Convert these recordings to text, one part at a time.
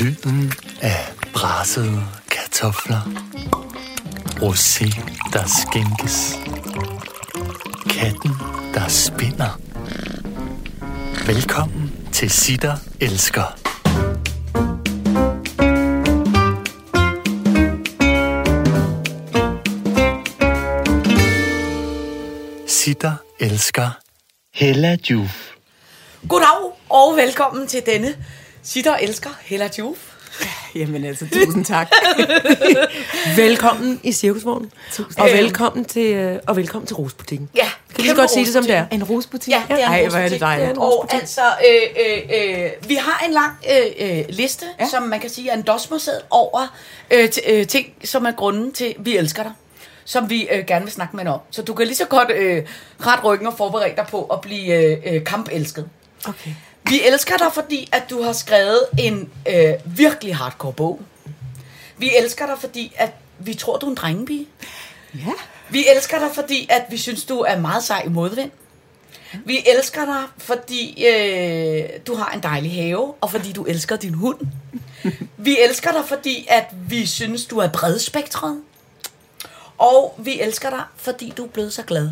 Lyden af brassede kartofler. Rosé, der skænkes. Katten, der spinder. Velkommen til Sitter Elsker. Sitter Elsker. Hella Juf. Goddag og velkommen til denne Sitter og elsker Hella Juf. Jamen altså, tusind tak. velkommen i Cirkusvognen. Og velkommen til, øh, og velkommen til Rosbutikken. Ja, Kan vi godt sige det, som det er? En rosbutik? Ja, det er en Ej, hvor er det dejligt. Det er en Og altså, øh, øh, øh, vi har en lang øh, øh, liste, ja. som man kan sige er en dosmerseddel over øh, t- øh, ting, som er grunden til, vi elsker dig som vi øh, gerne vil snakke med dig om. Så du kan lige så godt øh, ret ryggen og forberede dig på at blive øh, øh, kampelsket. Okay. Vi elsker dig, fordi at du har skrevet en øh, virkelig hardcore bog. Vi elsker dig, fordi at vi tror, du er en drengepige. Ja. Vi elsker dig, fordi at vi synes, du er meget sej i modvind. Vi elsker dig, fordi øh, du har en dejlig have, og fordi du elsker din hund. Vi elsker dig, fordi at vi synes, du er bredspektret. Og vi elsker dig, fordi du er blevet så glad.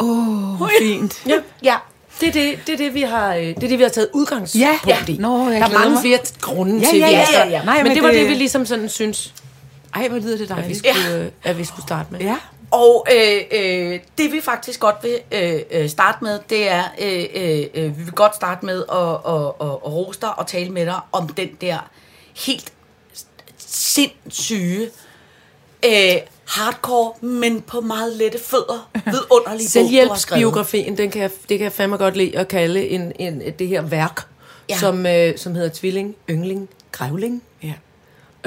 Åh, oh, fint. Ja. ja. Det er det, det, er det, vi har, øh, det er det, vi har taget udgangspunkt Ja, ja. i. Nå, jeg der er mange mig. flere grunde Ja, til, ja, ja, ja, ja. Nej, men, men det var det- det, vi ligesom sådan synes, Ej, hvor lyder det at vi dejligt. skulle, øh, at vi skulle starte med. Ja. Og øh, øh, det vi faktisk godt vil øh, øh, starte med, det er, øh, øh, øh, vi vil godt starte med at, at, at, at rose dig og tale med dig om den der helt sindssyge, øh, hardcore, men på meget lette fødder, vidunderlige. Selvhjælpsbiografien, den kan jeg, det kan jeg fandme godt lide at kalde en, en, det her værk, ja. som, øh, som hedder Tvilling, Yngling, Grævling. Ja.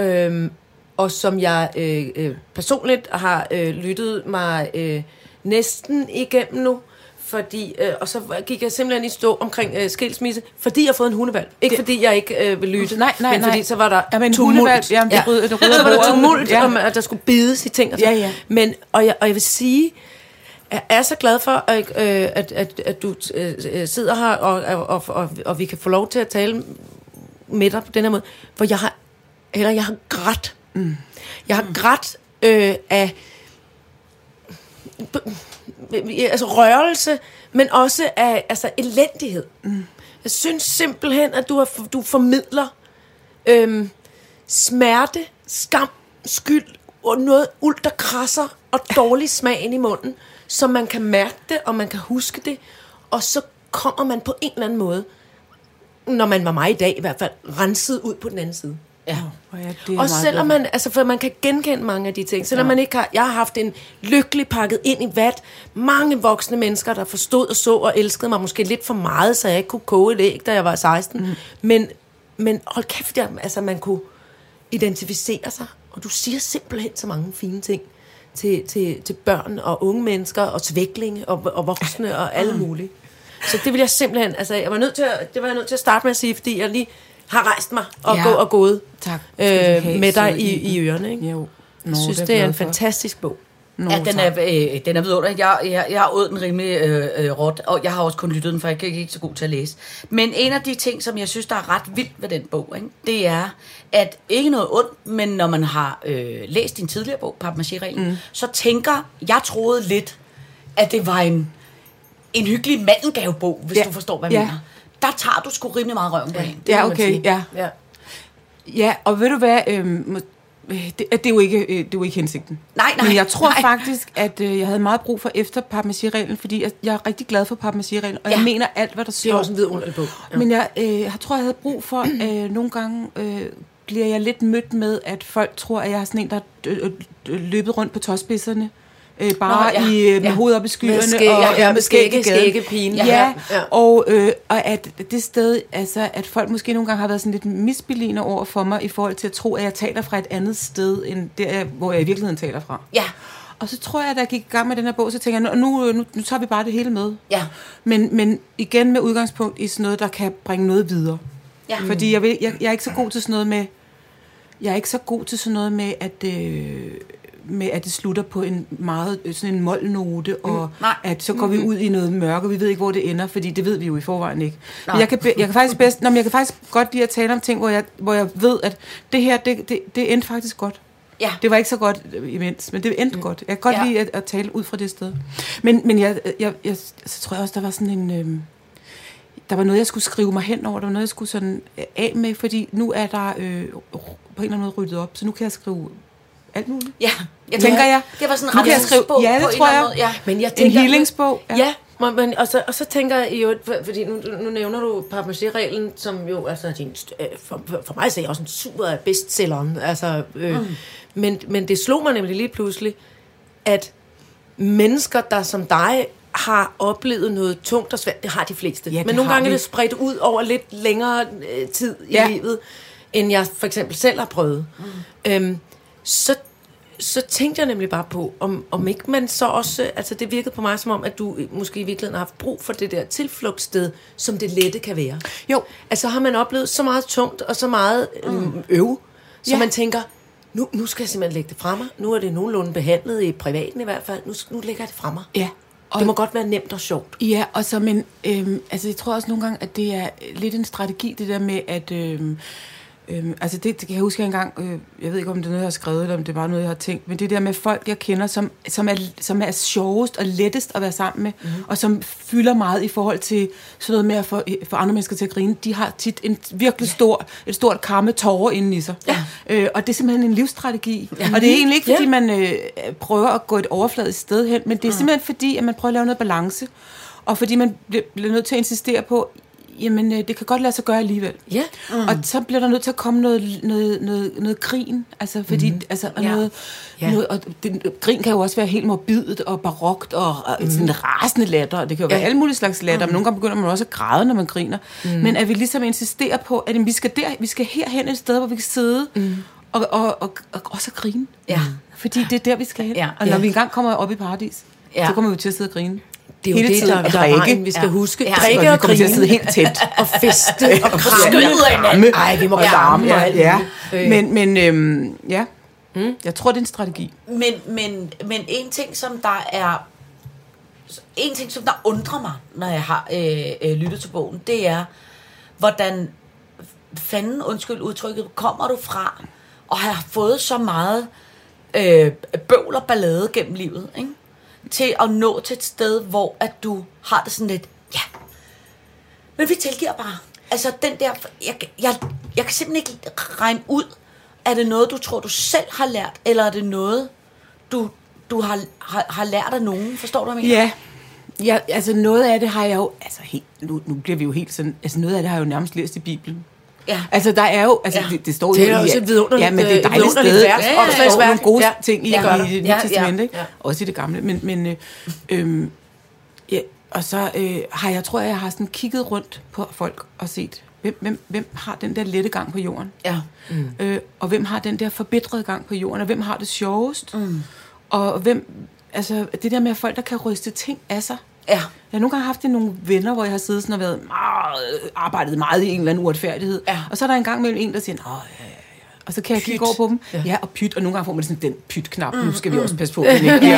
Øhm, og som jeg øh, øh, personligt har øh, lyttet mig øh, næsten igennem nu. Fordi, øh, og så gik jeg simpelthen i stå omkring øh, skilsmisse, fordi jeg har fået en hundevalg. Ikke det, fordi jeg ikke øh, vil lytte, Nej, nej, men fordi nej. så var der Ja, men en tumult. hundevalg, jamen, det rydder- det rydder så var der tumult, Ja. om at der skulle bides i ting og sådan. Ja, ja. Men, og, jeg, og jeg vil sige, jeg er så glad for, at, øh, at, at, at du øh, sidder her, og, og, og, og vi kan få lov til at tale med dig på den her måde. For jeg har, eller jeg har grædt. Mm. Jeg har grædt øh, af altså rørelse, men også af altså elendighed. Mm. Jeg synes simpelthen, at du, har, du formidler øhm, smerte, skam, skyld og noget uld, der krasser og dårlig smag ind i munden, så man kan mærke det, og man kan huske det, og så kommer man på en eller anden måde, når man var mig i dag i hvert fald, renset ud på den anden side. Ja. Oh, ja, det er Og selvom man, altså for man kan genkende mange af de ting, selvom ja. man ikke har, jeg har haft en lykkelig pakket ind i vat, mange voksne mennesker, der forstod og så og elskede mig, måske lidt for meget, så jeg ikke kunne koge et æg, da jeg var 16, mm. men, men hold kæft, jeg, altså man kunne identificere sig, og du siger simpelthen så mange fine ting til, til, til børn og unge mennesker, og svæklinge og, og voksne og alle mulige. Så det vil jeg simpelthen, altså jeg var nødt til at, det var jeg nødt til at starte med at sige, fordi jeg lige har rejst mig og Ja. gå og gået Tak. Øh, med dig i, i- ørerne. Ikke? Jo. Nå, Jeg synes, er det er en for. fantastisk bog. Nå, Ja, den er, øh, den er vidunderlig. Jeg, jeg, jeg har åd den rimelig øh, øh, råt, og jeg har også kun lyttet den, for jeg er ikke ikke så god til at læse. Men en af de ting, som jeg synes, der er ret vildt ved den bog, ikke, det er, at ikke noget ondt, men når man har øh, læst din tidligere bog, Papmaché-reglen, mm. så tænker, jeg troede lidt, at det var en, en hyggelig mandelgavebog, hvis Ja. du forstår, hvad jeg Ja. mener. Der tager du sgu rimelig meget røven på hende. Det Ja, okay, ja. ja. Ja, og ved du hvad, øhm, øh, det, det, er jo ikke, øh, det er jo ikke hensigten. Nej, nej, Men jeg tror nej. faktisk, at øh, jeg havde meget brug for efter papmaché-reglen, fordi jeg, jeg er rigtig glad for papmaché-reglen, og Ja. jeg mener alt, hvad der står. Det er også en vidunderlig bog. Ja. Men jeg, øh, jeg tror, jeg havde brug for, øh, nogle gange øh, bliver jeg lidt mødt med, at folk tror, at jeg er sådan en, der øh, øh, løbet rundt på tåspidserne. Øh, bare Nå, ja. I, øh, med Ja. hovedet op i skyerne. Med skæg- og, ja, med skægge- gaden. skæggepigen. Ja, Ja, ja. Og, øh, og at det sted, altså at folk måske nogle gange har været sådan lidt misbeligende over for mig, i forhold til at tro, at jeg taler fra et andet sted, end der, hvor jeg i virkeligheden taler fra. Ja, Og så tror jeg, da jeg gik i gang med den her bog, så tænker jeg, nu, nu, nu, nu tager vi bare det hele med. ja. Men, men igen med udgangspunkt i sådan noget, der kan bringe noget videre. Ja. Fordi jeg, vil, jeg, jeg er ikke så god til sådan noget med... Jeg er ikke så god til sådan noget med at øh, med, at det slutter på en meget øh, sådan en målnote, og Mm. Nej. at så går vi ud i noget mørke, og vi ved ikke, hvor det ender, fordi det ved vi jo i forvejen ikke. Men jeg kan, jeg kan faktisk bedst, nå, men jeg kan faktisk godt lide at tale om ting, hvor jeg, hvor jeg ved, at det her, det, det, det endte faktisk godt. Ja. Det var ikke så godt øh, imens, men det endte mm. godt. Jeg kan godt Ja. lide at, at tale ud fra det sted. Men, men jeg, jeg, jeg, så tror jeg også, der var sådan en... Øhm, der var noget, jeg skulle skrive mig hen over. Der var noget, jeg skulle sådan øh, af med, fordi nu er der øh, på en eller anden måde ryddet op, så nu kan jeg skrive alt muligt. Ja, jeg Tænker jeg. Det var sådan en rensbog ja, det på en tror anden jeg. måde. Ja. Men jeg En tænker, healingsbog. Ja, ja men, og, så, og så tænker jeg jo, for- fordi nu, nu nævner du papmaché-reglen, som jo altså, din, øh, for, for- mig så er jeg også en super bestselleren. Altså, øh, mm. men, men det slog mig nemlig lige pludselig, at mennesker, der som dig har oplevet noget tungt og svært, det har de fleste. Ja, men nogle gange er vi. det spredt ud over lidt længere øh, tid i Ja. livet, end jeg for eksempel selv har prøvet. Mm. Øhm, så så tænkte jeg nemlig bare på, om, om ikke man så også, altså det virkede på mig som om, at du måske i virkeligheden har haft brug for det der tilflugtssted, som det lette kan være. Jo. Altså har man oplevet så meget tungt og så meget øhm, øv, så Ja. man tænker, nu, nu skal jeg simpelthen lægge det fra mig. Nu er det nogenlunde behandlet i privaten i hvert fald. Nu, nu lægger jeg det fra mig. Ja. Og det må godt være nemt og sjovt. Ja, og så, men øhm, altså, jeg tror også nogle gange, at det er lidt en strategi, det der med, at øhm, øhm, altså det, det kan jeg huske engang, øh, jeg ved ikke, om det er noget, jeg har skrevet, eller om det er bare noget, jeg har tænkt, men det der med folk, jeg kender, som, som, er, som er sjovest og lettest at være sammen med, mm. og som fylder meget i forhold til sådan noget med at få, få andre mennesker til at grine, de har tit en virkelig stor, et stort karme tårer inde i sig. Ja. Øh, og det er simpelthen en livsstrategi. Ja. Og det er egentlig ikke, fordi Ja. man øh, prøver at gå et overfladisk sted hen, men det er simpelthen fordi, at man prøver at lave noget balance. Og fordi man bliver, bliver nødt til at insistere på, jamen øh, det kan godt lade sig gøre alligevel. Ja. Mm. Og så bliver der nødt til at komme noget, noget, noget, noget grin. Altså, fordi, mm. altså, og Ja. noget, Ja. noget, og det, grin kan jo også være helt morbidt og barokt og, og mm. sådan rasende latter. Det kan jo være Ja. alle mulige slags latter, mm. men nogle gange begynder man også at græde, når man griner. Mm. Men at vi ligesom insisterer på, at jamen, vi skal der, vi skal herhen et sted, hvor vi kan sidde mm. og, og, og, og også grine. Ja. Fordi det er der, vi skal hen. Ja. Og når Ja. vi engang kommer op i paradis, Ja. så kommer vi til at sidde og grine. Det er jo Hele det, tiden, der, og der er drikke. vejen, vi skal Ja. huske. Ja. Drikke og og vi til at sidde grine. helt tæt. og feste og Skyde kramme. Ej, vi må Ja. kramme og Ja, alt ja. Men, men øhm, ja, mm. jeg tror, det er en strategi. Men, men, men en ting, som der er... En ting, som der undrer mig, når jeg har øh, øh, lyttet til bogen, det er, hvordan fanden, undskyld udtrykket, kommer du fra og har fået så meget øh, bøvl og ballade gennem livet, ikke? Til at nå til et sted, hvor at du har det sådan lidt, ja, men vi tilgiver bare. Altså den der, jeg, jeg, jeg kan simpelthen ikke regne ud, er det noget, du tror, du selv har lært, eller er det noget, du, du har, har, har lært af nogen? Forstår du, hvad jeg mener? Ja. ja, altså noget af det har jeg jo, altså helt, nu, nu bliver vi jo helt sådan, altså noget af det har jeg jo nærmest læst i Bibelen. Ja. Altså der er jo, altså Ja. ja. det, det står Det er jo også i- et vidunderligt, ja, men det er øh, dejligt sted. vers, Ja, ja, ja. Opslagsværk. nogle gode Ja, ting i, gør i det nye Ja, ja, testamente, ikke? ja. også i det gamle, men, men øh, øhm, ja, og så øh, har jeg, tror jeg, jeg har sådan kigget rundt på folk og set, hvem, hvem, hvem har den der lette gang på jorden? Ja. Mm. Øh, og hvem har den der forbitrede gang på jorden, og hvem har det sjovest? Mm. Og hvem, altså det der med folk, der kan ryste ting af sig. Ja. Jeg har nogle gange haft det nogle venner, hvor jeg har siddet sådan og været meget, arbejdet meget i en eller anden uretfærdighed. Ja. Og så er der en gang mellem en, der siger, Åh, ja, ja, ja. Og så kan jeg kigge over på dem. Ja. ja, og pyt. Og nogle gange får man sådan den pyt-knap. Nu skal vi også passe på. Mm. Nu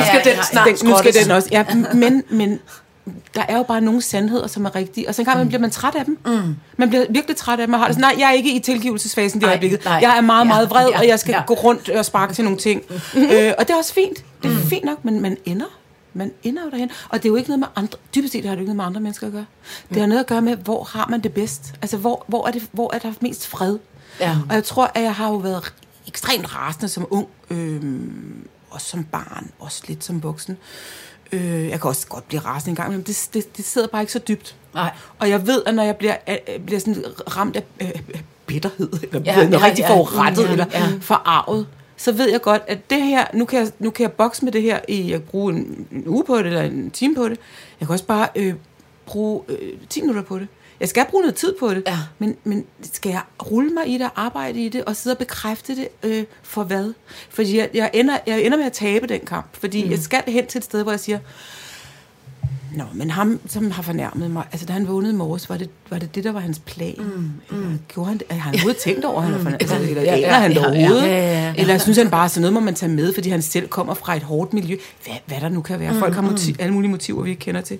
skal den snart den, nu skal den også. Ja, men, men der er jo bare nogle sandheder, som er rigtige. Og så en gang mm. bliver man træt af dem. Mm. Man bliver virkelig træt af dem. Og har det sådan, nej, jeg er ikke i tilgivelsesfasen det Nej, øjeblikket. nej. Jeg er meget, Ja, meget vred, ja, og jeg skal ja. gå rundt og sparke til nogle ting. øh, og det er også fint. Det er fint nok, men man ender man ender jo derhen. Og det er jo ikke noget med andre, dybest set har det jo ikke noget med andre mennesker at gøre. Det har noget at gøre med, hvor har man det bedst? Altså, hvor, hvor, er, det, hvor er der mest fred? Ja. Og jeg tror, at jeg har jo været ekstremt rasende som ung, øhm, også som barn, også lidt som voksen. Øh, jeg kan også godt blive rasende en gang, men det, det, det sidder bare ikke så dybt. Nej. Og jeg ved, at når jeg bliver, øh, bliver sådan ramt af øh, bitterhed, eller Ja, noget ja, rigtig ja. forurettet, Ja, eller ja. forarvet, så ved jeg godt, at det her, nu kan jeg, nu kan jeg bokse med det her i, jeg kan bruge en, en uge på det, eller en time på det. Jeg kan også bare øh, bruge øh, 10 minutter på det. Jeg skal bruge noget tid på det, Ja. men, men skal jeg rulle mig i det, arbejde i det, og sidde og bekræfte det øh, for hvad? Fordi jeg, jeg, ender, jeg ender med at tabe den kamp, fordi mm. jeg skal hen til et sted, hvor jeg siger, Nå, men ham, som har fornærmet mig, altså da han vågnede i morges, var det var det, det der var hans plan? Mm, mm. Gjorde han? Har han overhovedet tænkt over, at han har fornærmet? Altså, eller Ja, ja, han det overhovedet? Ja, ja, ja. Eller synes han bare, så noget må man tage med, fordi han selv kommer fra et hårdt miljø? Hvad, hvad der nu kan være. Folk har motiv, alle mulige motiver, vi ikke kender til.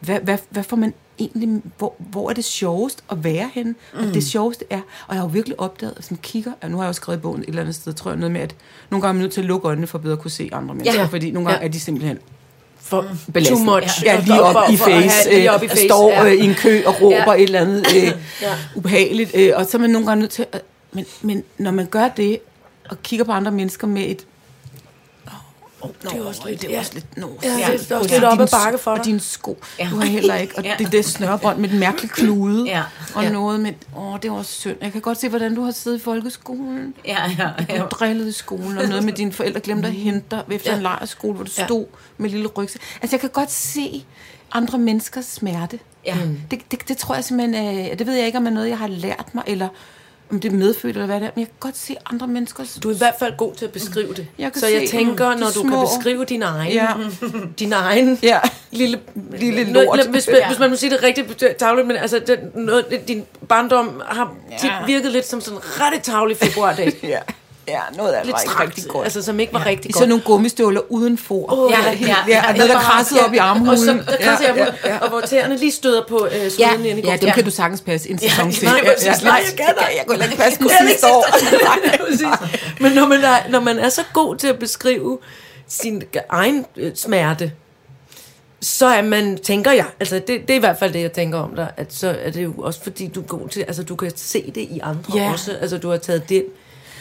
Hvad, hvad, hvad får man egentlig, hvor, hvor er det sjovest at være henne? Mm. Og det sjoveste er, og jeg har jo virkelig opdaget, sådan kigger, og nu har jeg jo skrevet i bogen et eller andet sted, tror jeg, noget med, at nogle gange er man nødt til at lukke øjnene for bedre at kunne se andre mennesker, Ja. fordi nogle gange Ja. er de simpelthen For belastende. too much. Ja, lige op For- i for at face, have- lige øh, op i face, står ja. øh, i en kø og råber Ja. et eller andet øh, Ja. ubehageligt, øh, og så er man nogle gange nødt til, at, men, men når man gør det, og kigger på andre mennesker med et Oh, det er også lidt- det er ja. også lidt nå. Ja, det er Ja. også Og lidt op ad bakke for Og dig. dine sko. Ja. Du har heller ikke. Og Ja. det der snørbånd med den mærkelige knude. Ja. Og Ja. noget med, åh, det var synd. Jeg kan godt se, hvordan du har siddet i folkeskolen. Ja, ja, Du ja. drillede i skolen, og noget med dine forældre glemte at hente dig efter Ja. en lejrskole, hvor du Ja. stod med lille rygsæk. Altså, jeg kan godt se andre menneskers smerte. Ja. Det, det, det tror jeg simpelthen, øh, det ved jeg ikke, om er noget, jeg har lært mig, eller om det er medfødt, eller hvad det er, men jeg kan godt se andre menneskers... Du er i hvert fald god til at beskrive det. Jeg kan så jeg tænker, når du kan små- beskrive din egen, Ja. din egen Ja. lille, Lille lort. nå, Hvis, ja. hvis man må sige det rigtigt tavligt, men altså, det, noget, din barndom har tit Ja. virket lidt som sådan en ret tavlig februardag. Ja. Ja, noget af det lidt var ikke rigtig godt. altså som ikke var rigtig I godt. sådan nogle gummistøvler uden for. Åh, Ja, ja, ja, helt- ja. Ja, og noget, der krassede op i armhulen. Og så der krasser jeg ja, på, og hvor tæerne lige støder på øh, Ja, sveden ind i ja, dem kan du sagtens passe en sæson til. nej, Ja, ja, Nej, jeg kan da. Jeg kunne ikke passe den sidste år. Men når man, er, når man er så god til at beskrive sin egen øh, smerte, så er man, tænker jeg, altså det, det er i hvert fald det, jeg tænker om dig, at så er det jo også fordi, du er god til, altså du kan se det i andre Ja. også, altså du har taget den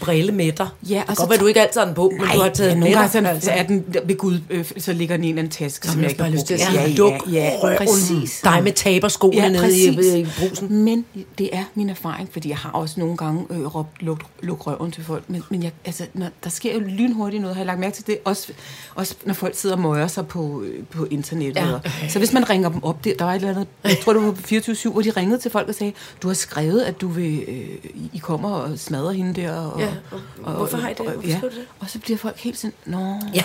brille med dig. Ja, og så godt være, du ikke altid har den på, men du har taget ja, nogle gange sådan, så er den ved Gud, øh, så ligger den i en eller anden taske, som jeg ikke har lyst til at sige, ja, duk ja, ja, røven. præcis. Dig med taberskoene Ja, nede i, i brusen. Men det er min erfaring, fordi jeg har også nogle gange øh, råbt luk, luk røven til folk. Men, men jeg, altså, når, der sker jo lynhurtigt noget, har jeg lagt mærke til det. Også, også når folk sidder og møjer sig på, øh, på internettet. Ja. Ja. Så hvis man ringer dem op, det, der var et eller andet, jeg tror det var på 24 hvor de ringede til folk og sagde, du har skrevet, at du vil, øh, I kommer og smadrer hende der. Og, Ja, og hvorfor har I det? Hvorfor ja. du det? Og så bliver folk helt sådan, nå... Ja.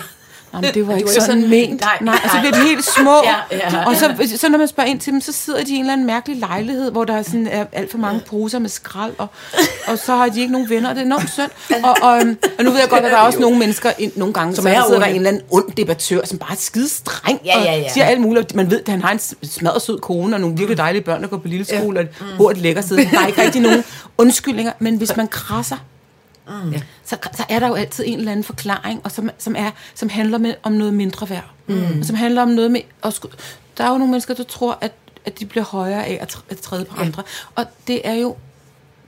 Nå, men det var ikke sådan, sådan ment. Nej, Nej, og så bliver de helt små. Ja, ja. Og så, så når man spørger ind til dem, så sidder de i en eller anden mærkelig lejlighed, hvor der er, sådan, er alt for mange poser med skrald, og, og så har de ikke nogen venner, og det er enormt synd. Og, og, øhm, og nu ved jeg godt, at der er også nogle mennesker, en- nogle gange, Som som er er sidder der en eller anden ond debattør, som bare er skide streng, Ja, ja, ja. og siger alt muligt. Man ved, at han har en smadret sød kone, og nogle virkelig dejlige børn, der går på lille skole, og bor et lækker sted. Der er ikke rigtig nogen undskyldninger, men hvis man krasser, Ja. så, så er der jo altid en eller anden forklaring, og som, som, er, som handler med, om noget mindre værd. Mm. Og som handler om noget med... At sku, der er jo nogle mennesker, der tror, at, at de bliver højere af at, at træde på andre. Og det er jo...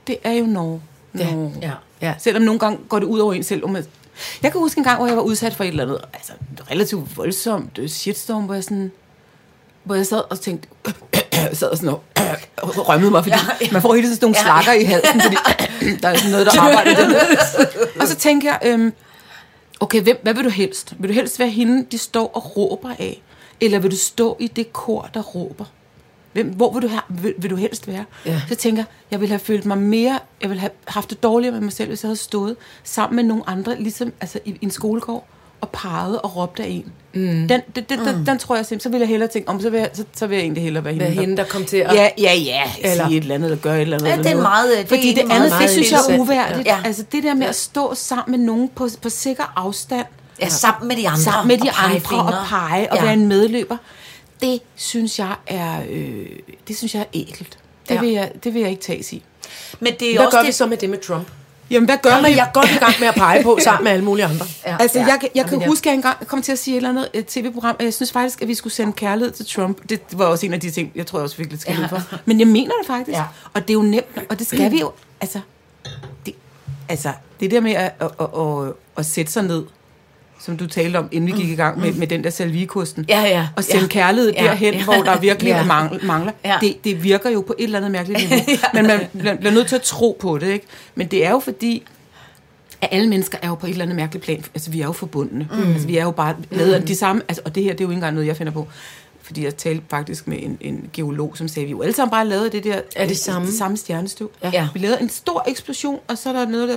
Det er jo Norge. Ja, Norge. ja, ja. Selvom nogle gange går det ud over en selv. Om jeg kan huske en gang, hvor jeg var udsat for et eller andet altså, relativt voldsomt øh, shitstorm, hvor jeg sådan hvor jeg sad og tænkte, sad og sådan og rømmede mig, fordi Ja, ja, man får hele tiden sådan nogle Ja, slakker i halsen, fordi der er sådan noget, der arbejder i den. Og så tænker jeg, øhm, okay, hvem, hvad vil du helst? Vil du helst være hende, de står og råber af? Eller vil du stå i det kor, der råber? Hvem, hvor vil du, have, vil, vil du helst være? Ja. Så tænker jeg, jeg ville have følt mig mere, jeg ville have haft det dårligere med mig selv, hvis jeg havde stået sammen med nogle andre, ligesom altså, i, i en skolegård, og peget og råbt af en. Mm. Den, den, den, den, den, tror jeg simpelthen, så ville jeg hellere tænke, om så vil jeg, så, så vil jeg egentlig hellere være hende. Der- hende, der kom til at... Ja, ja, ja. Eller- sige et eller andet, eller gøre et eller andet. Ja, det er noget. meget, det Fordi det andet, meget det synes jeg er uværdigt. Ja. Altså det der med at stå sammen med nogen på, på sikker afstand, Ja, sammen med de andre. sammen med de og pege andre og pege og Ja. være en medløber, det synes jeg er, øh, det synes jeg er ægelt. Det, Ja. ja. vil jeg, det vil jeg ikke tages i. Men det er Hvad også gør det, vi så med det med Trump? Jamen, hvad gør Jamen, man? jeg er godt i gang med at pege på, sammen med alle mulige andre. Ja. Altså, Ja. jeg, kan- jeg kan ja. huske, at jeg engang kom til at sige et eller andet et tv-program. Jeg synes faktisk, at vi skulle sende kærlighed til Trump. Det var også en af de ting, jeg tror jeg også fik lidt skæld Ja. for. Men jeg mener det faktisk. Ja. Og det er jo nemt, og det skal vi jo. Altså, det, altså, det der med at, at, at, at, at sætte sig ned, som du talte om, inden vi gik i gang med, med den der salvikosten. Ja, ja. Og sende Ja. kærlighed Ja. derhen, Ja. hvor der virkelig Ja. mangler. mangler. Ja. Det, det virker jo på et eller andet mærkeligt niveau. Men man bliver, nødt til at tro på det, ikke? Men det er jo fordi, at alle mennesker er jo på et eller andet mærkeligt plan. Altså, vi er jo forbundne. Mm. Altså, vi er jo bare lavet af de samme... Altså, og det her, det er jo ikke engang noget, jeg finder på. Fordi jeg talte faktisk med en, en geolog, som sagde, at vi jo alle sammen bare lavede det der... Er det samme? Det samme stjernestøv. Ja. Vi lavede en stor eksplosion, og så er der noget, der...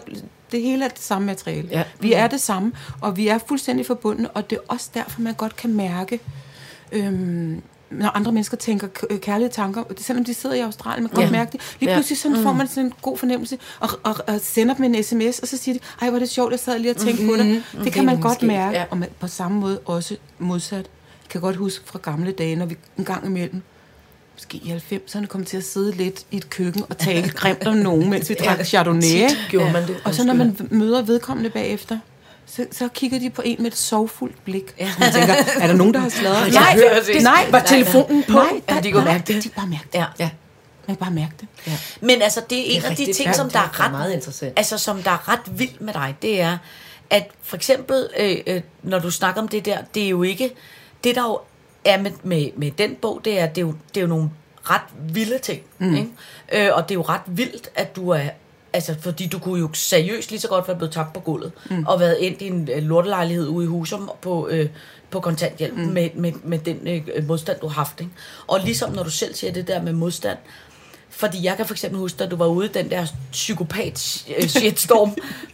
Det hele er det samme materiale. Ja. Vi er det samme, og vi er fuldstændig forbundne, og det er også derfor, man godt kan mærke... Øhm, når andre mennesker tænker øh, kærlige tanker, det, selvom de sidder i Australien, man kan Ja. godt mærke det. Lige Ja. pludselig sådan får man sådan en god fornemmelse, og, og, og sender dem en sms, og så siger de, ej, hvor er det sjovt, jeg sad lige og tænkte på dig. Det kan man godt mærke, ja. og man, på samme måde også modsat. Jeg kan godt huske fra gamle dage, når vi en gang imellem, måske i 90'erne, kom til at sidde lidt i et køkken og tale grimt om nogen, mens vi drak Chardonnay. Gjorde man det. Og så når man møder vedkommende bagefter, så, så kigger de på en med et sorgfuldt blik. Ja. Man tænker, er der nogen, der har sladret? Nej, det, nej, Var telefonen på? Nej, Ja, der, de kunne mærke det. De bare mærke det. Ja. Ja. Man kan bare mærke det. ja. Men altså, det er en Det er af de ting, Ja, som der er ret, meget interessant. Altså, som der er ret vildt med dig, det er, at for eksempel, øh, øh, når du snakker om det der, det er jo ikke, det der jo er med, med, med den bog, det er, det er, jo, det er jo nogle ret vilde ting, mm. ikke? Øh, og det er jo ret vildt, at du er, altså, fordi du kunne jo seriøst lige så godt være blevet tabt på gulvet, mm. og været ind i en øh, lortelejlighed ude i Husum på, øh, på kontanthjælp, mm. med, med, med den øh, modstand, du har haft, ikke? Og ligesom når du selv siger det der med modstand, fordi jeg kan for eksempel huske, at du var ude i den der psykopat øh,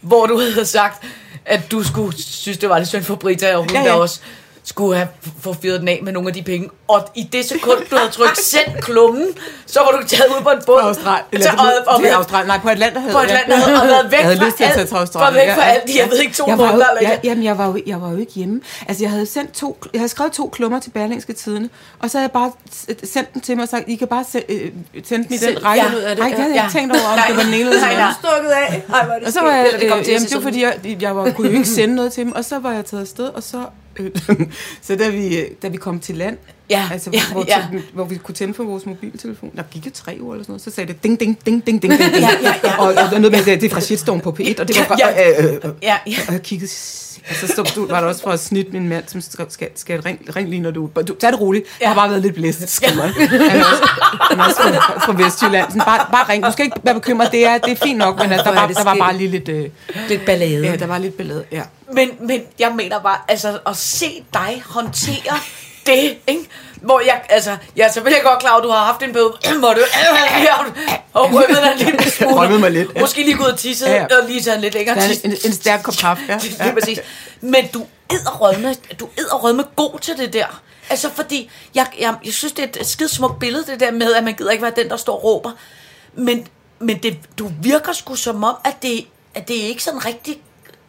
hvor du havde sagt, at du skulle synes, det var lidt synd for Brita, og hun ja. ja. der også skulle have få fyret den af med nogle af de penge. Og i det sekund, du havde trykt send klummen, så var du taget ud på en båd. På Australien. Så, og, og, til Australien. Nej, på Atlanterhavet. på Atlanterhavet, og været væk Jeg havde fra lyst til at tage til Australien. var væk fra alt jeg ved ikke, to jeg var måneder eller jeg. Jamen, jeg var, jo, jeg var jo ikke hjemme. Altså, jeg havde, sendt to, jeg havde skrevet to klummer til Berlingske Tidene, og så havde jeg bare sendt dem til mig og sagt, I kan bare se, øh, sende Selv den række. finde ud af det, Nej, jeg havde ja. ikke tænkt over, om det var den ene eller den Nej, anden. nej. Stukket af. Ej, er det Og så var jeg, det øh, til jamen, det var fordi, jeg, jeg var, kunne jo ikke sende noget til dem, og så var jeg taget afsted, og så, så da, vi, da vi kom til land, Ja, altså, ja, hvor, ja. til, hvor vi kunne tænde for vores mobiltelefon, der gik jo tre uger eller sådan noget, så sagde det ding, ding, ding, ding, ding, ding. Ja, ja, ja. Og, og der noget med, det er fra Shitstorm på P1, og det var Ja, fra, ja. øh, øh, øh, Ja, ja. og jeg kiggede, og så stod, stod, var der også fra at snit min mand, som skal, skal, skal ring, ring lige, når du... du tag det roligt. Jeg har bare været lidt blæst, skriver han. Han er også, han er også fra, fra Vestjylland. Sådan, bare, bare ring. Du skal ikke være bekymret. Det er, det er fint nok, men altså, der, er var, der var bare lige lidt... Øh, Lidt ballade. ja, der var lidt ballade, ja. Men, men jeg mener bare, altså at se dig håndtere det, ikke? Hvor jeg, altså, jeg er selvfølgelig godt klar at du har haft en bøde, hvor du og rykket dig en lille smule. Mig lidt, ja. Måske lige gået og tisset, Ja, ja. og lige taget en lidt længere er tis. en, en stærk kop kaffe, ja. Lige præcis. Men du edderrødme, du edderrødme god til det der. Altså fordi, jeg, jeg, jeg synes, det er et skide smukt billede, det der med, at man gider ikke være den, der står og råber. Men, men det, du virker sgu som om, at det, at det ikke sådan rigtig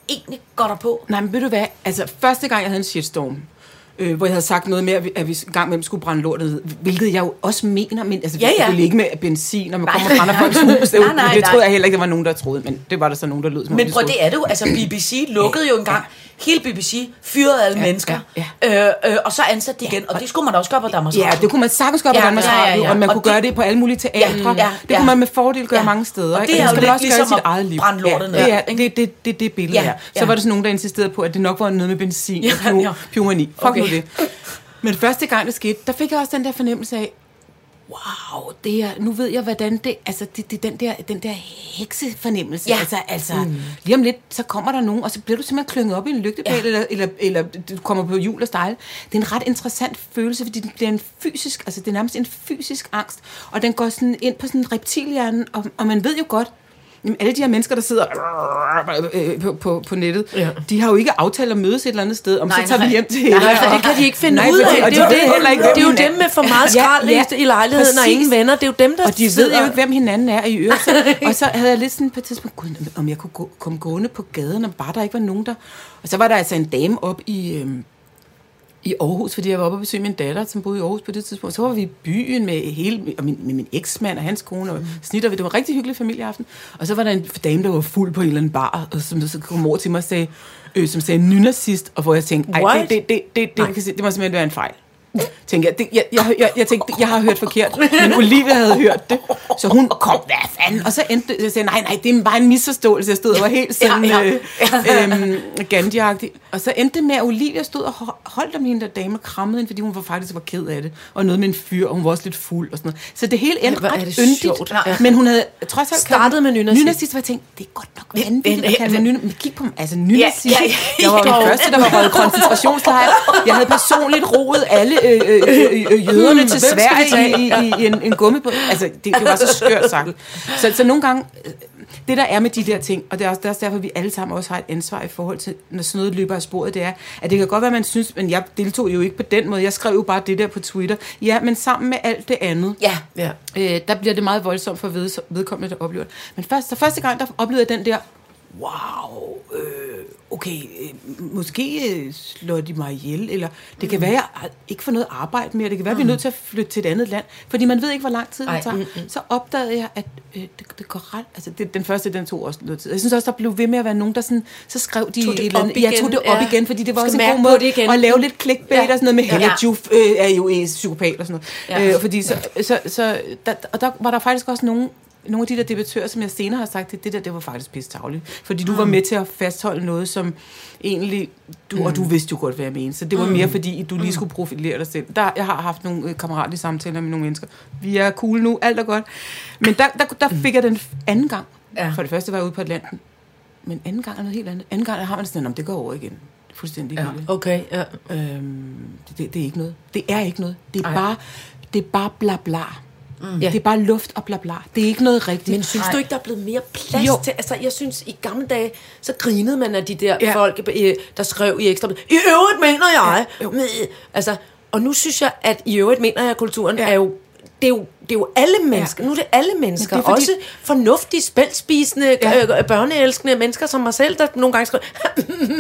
egentlig går der på. Nej, men ved du hvad? Altså, første gang, jeg havde en shitstorm, øh, hvor jeg havde sagt noget med, at vi, en gang med skulle brænde lortet ned, hvilket jeg jo også mener, men altså, Ja, ja, ja. ja. ikke med benzin, når man Nej. kommer og brænder folks hus. Det, Nej, nej, det troede jeg heller ikke, der var nogen, der troede, men det var der så nogen, der lød som om, Men prøv, det er det jo. Altså, BBC lukkede jo engang. Hele BBC fyrede alle Ja, mennesker. ja, Øh, øh, og så ansatte de igen. Og det skulle man også gøre på Danmarks Ja, Radio. det kunne man sagtens gøre på Ja, Danmarks ja, ja, Radio, ja. og man Og kunne det- gøre det på alle mulige teatre. Ja, ja, det ja. kunne man med fordel gøre Ja. mange steder. Og det ikke? er jo lidt også ligesom sit eget liv. brænde lortet ned, Ja, det er det, det, det, det billede Ja, her. ja. Så var der sådan nogen, der insisterede på, at det nok var noget med benzin Ja, og ja. py- pyromani. Fuck det. Men første gang det skete, der fik jeg også den der fornemmelse af, wow, det er, nu ved jeg, hvordan det, altså det, det er den der, den der heksefornemmelse. Ja. Altså, altså mm. lige om lidt, så kommer der nogen, og så bliver du simpelthen klynget op i en lygtepæl, Ja. eller, eller, eller du kommer på jul og stejle. Det er en ret interessant følelse, fordi det bliver en fysisk, altså det er nærmest en fysisk angst, og den går sådan ind på sådan reptilhjernen, og, og man ved jo godt, Jamen, alle de her mennesker, der sidder øh, på, på, på nettet, Ja. ja. de har jo ikke aftalt at mødes et eller andet sted, om Nej, så tager nej. vi hjem til Nej, Nej, for det kan de ikke finde Nej, ud af. og Det er jo de ved det, heller ikke, det er jo dem med for meget Ja, skrald ja, i- i lejligheden og præcis. ingen venner. Det er jo dem, der Og de ved sidder- jo ikke, hvem hinanden er i øvrigt. Og så havde jeg lidt sådan på et tidspunkt, Gud, om jeg kunne gå, komme gående på gaden, og bare der ikke var nogen der. Og så var der altså en dame op i, øhm, i Aarhus, fordi jeg var oppe og besøge min datter, som boede i Aarhus på det tidspunkt. Så var vi i byen med, hele, og min, med min eksmand og hans kone, og snitter. Det var en rigtig hyggelig familieaften. Og så var der en dame, der var fuld på en eller anden bar, og som så kom over til mig og sagde, øh, som sagde nynazist, og hvor jeg tænkte, ej, What? det, det, det, det, det, det, det må simpelthen være en fejl. Tænkte jeg, det, jeg, jeg, jeg, jeg tænkte, jeg har hørt forkert, men Olivia havde hørt det, så hun kom, hvad fanden? Og så endte jeg sagde, nej, nej, det er bare en misforståelse, jeg stod og var helt sådan, Ja, ja, ja. ja. Øh, øhm, gandhi Og så endte det med, at Olivia stod og ho- holdt om hende der dame og krammede hende, fordi hun var faktisk var ked af det, og noget med en fyr, og hun var også lidt fuld og sådan noget. Så det hele endte er ret det yndigt, sjovt. Ja. men hun havde trods alt... Startede med nynazist. Nynazist, hvor jeg tænkte, det er godt nok vanvittigt ja, at kalde mig. Men kig på mig, altså nynazist. Ja, ja, ja. Jeg var den første, der var røget koncentrationslejr. Jeg havde personligt roet alle øh, øh, øh, øh, jøderne til Sverige i, i, i en, en gummibåd. Altså, det, det var så skørt sagt. Så, så nogle gange... øh, det der er med de der ting, og det er også, det er også derfor, vi alle sammen også har et ansvar i forhold til, når sådan noget løber af sporet, det er, at det kan godt være, man synes, men jeg deltog jo ikke på den måde, jeg skrev jo bare det der på Twitter. Ja, men sammen med alt det andet, Ja. Ja. øh, der bliver det meget voldsomt for ved, vedkommende, der oplever det. Men først, så første gang, der oplevede jeg den der, wow, øh, okay, øh, måske øh, slår de mig ihjel, eller det kan være, jeg ikke får noget arbejde mere, det kan være, vi er nødt til at flytte til et andet land, fordi man ved ikke, hvor lang tid Ej, det tager. Så opdagede jeg, at øh, det, det går ret, altså det, den første, den tog også noget tid. Jeg synes også, der blev ved med at være nogen, der sådan, så skrev de Tog det et eller andet, jeg tog det op ja. igen, fordi det var Skal også en god måde igen. at lave lidt clickbait Ja. og sådan noget med, Hella Ja. Juf øh, er jo en psykopat og sådan noget. Ja. Øh, fordi så, så, så der, og der var der faktisk også nogen, nogle af de der debattører, som jeg senere har sagt, at det der, det var faktisk pisse tavligt. Fordi du var med til at fastholde noget, som egentlig, du, og du vidste jo godt, hvad jeg mente. Så det var mere fordi, du lige skulle profilere dig selv. Der, jeg har haft nogle øh, kammeratlige samtaler med nogle mennesker. Vi er cool nu, alt er godt. Men der, der, der fik jeg den anden gang. Ja. For det første var jeg ude på Atlanten. Men anden gang er noget helt andet. Anden gang har man sådan, om det går over igen. Fuldstændig Ja. ja. Okay, ja. Øhm, det, det, det er ikke noget. Det er ikke noget. Det er Ej. bare, det er bare bla bla. Mm. Det er bare luft og bla bla. Det er ikke noget rigtigt. Men synes Nej. du ikke, der er blevet mere plads Jo. til... Altså, jeg synes, i gamle dage, så grinede man af de der Ja. folk, øh, der skrev i ekstra... I øvrigt mener jeg... Ja, jo. altså, og nu synes jeg, at i øvrigt mener jeg, at kulturen ja. er jo... Det er, jo, det er jo alle mennesker. Ja. Nu er det alle mennesker. Men det er fordi- Også fornuftige, spældspisende, Ja. ja. øh, børneelskende mennesker som mig selv, der nogle gange skriver...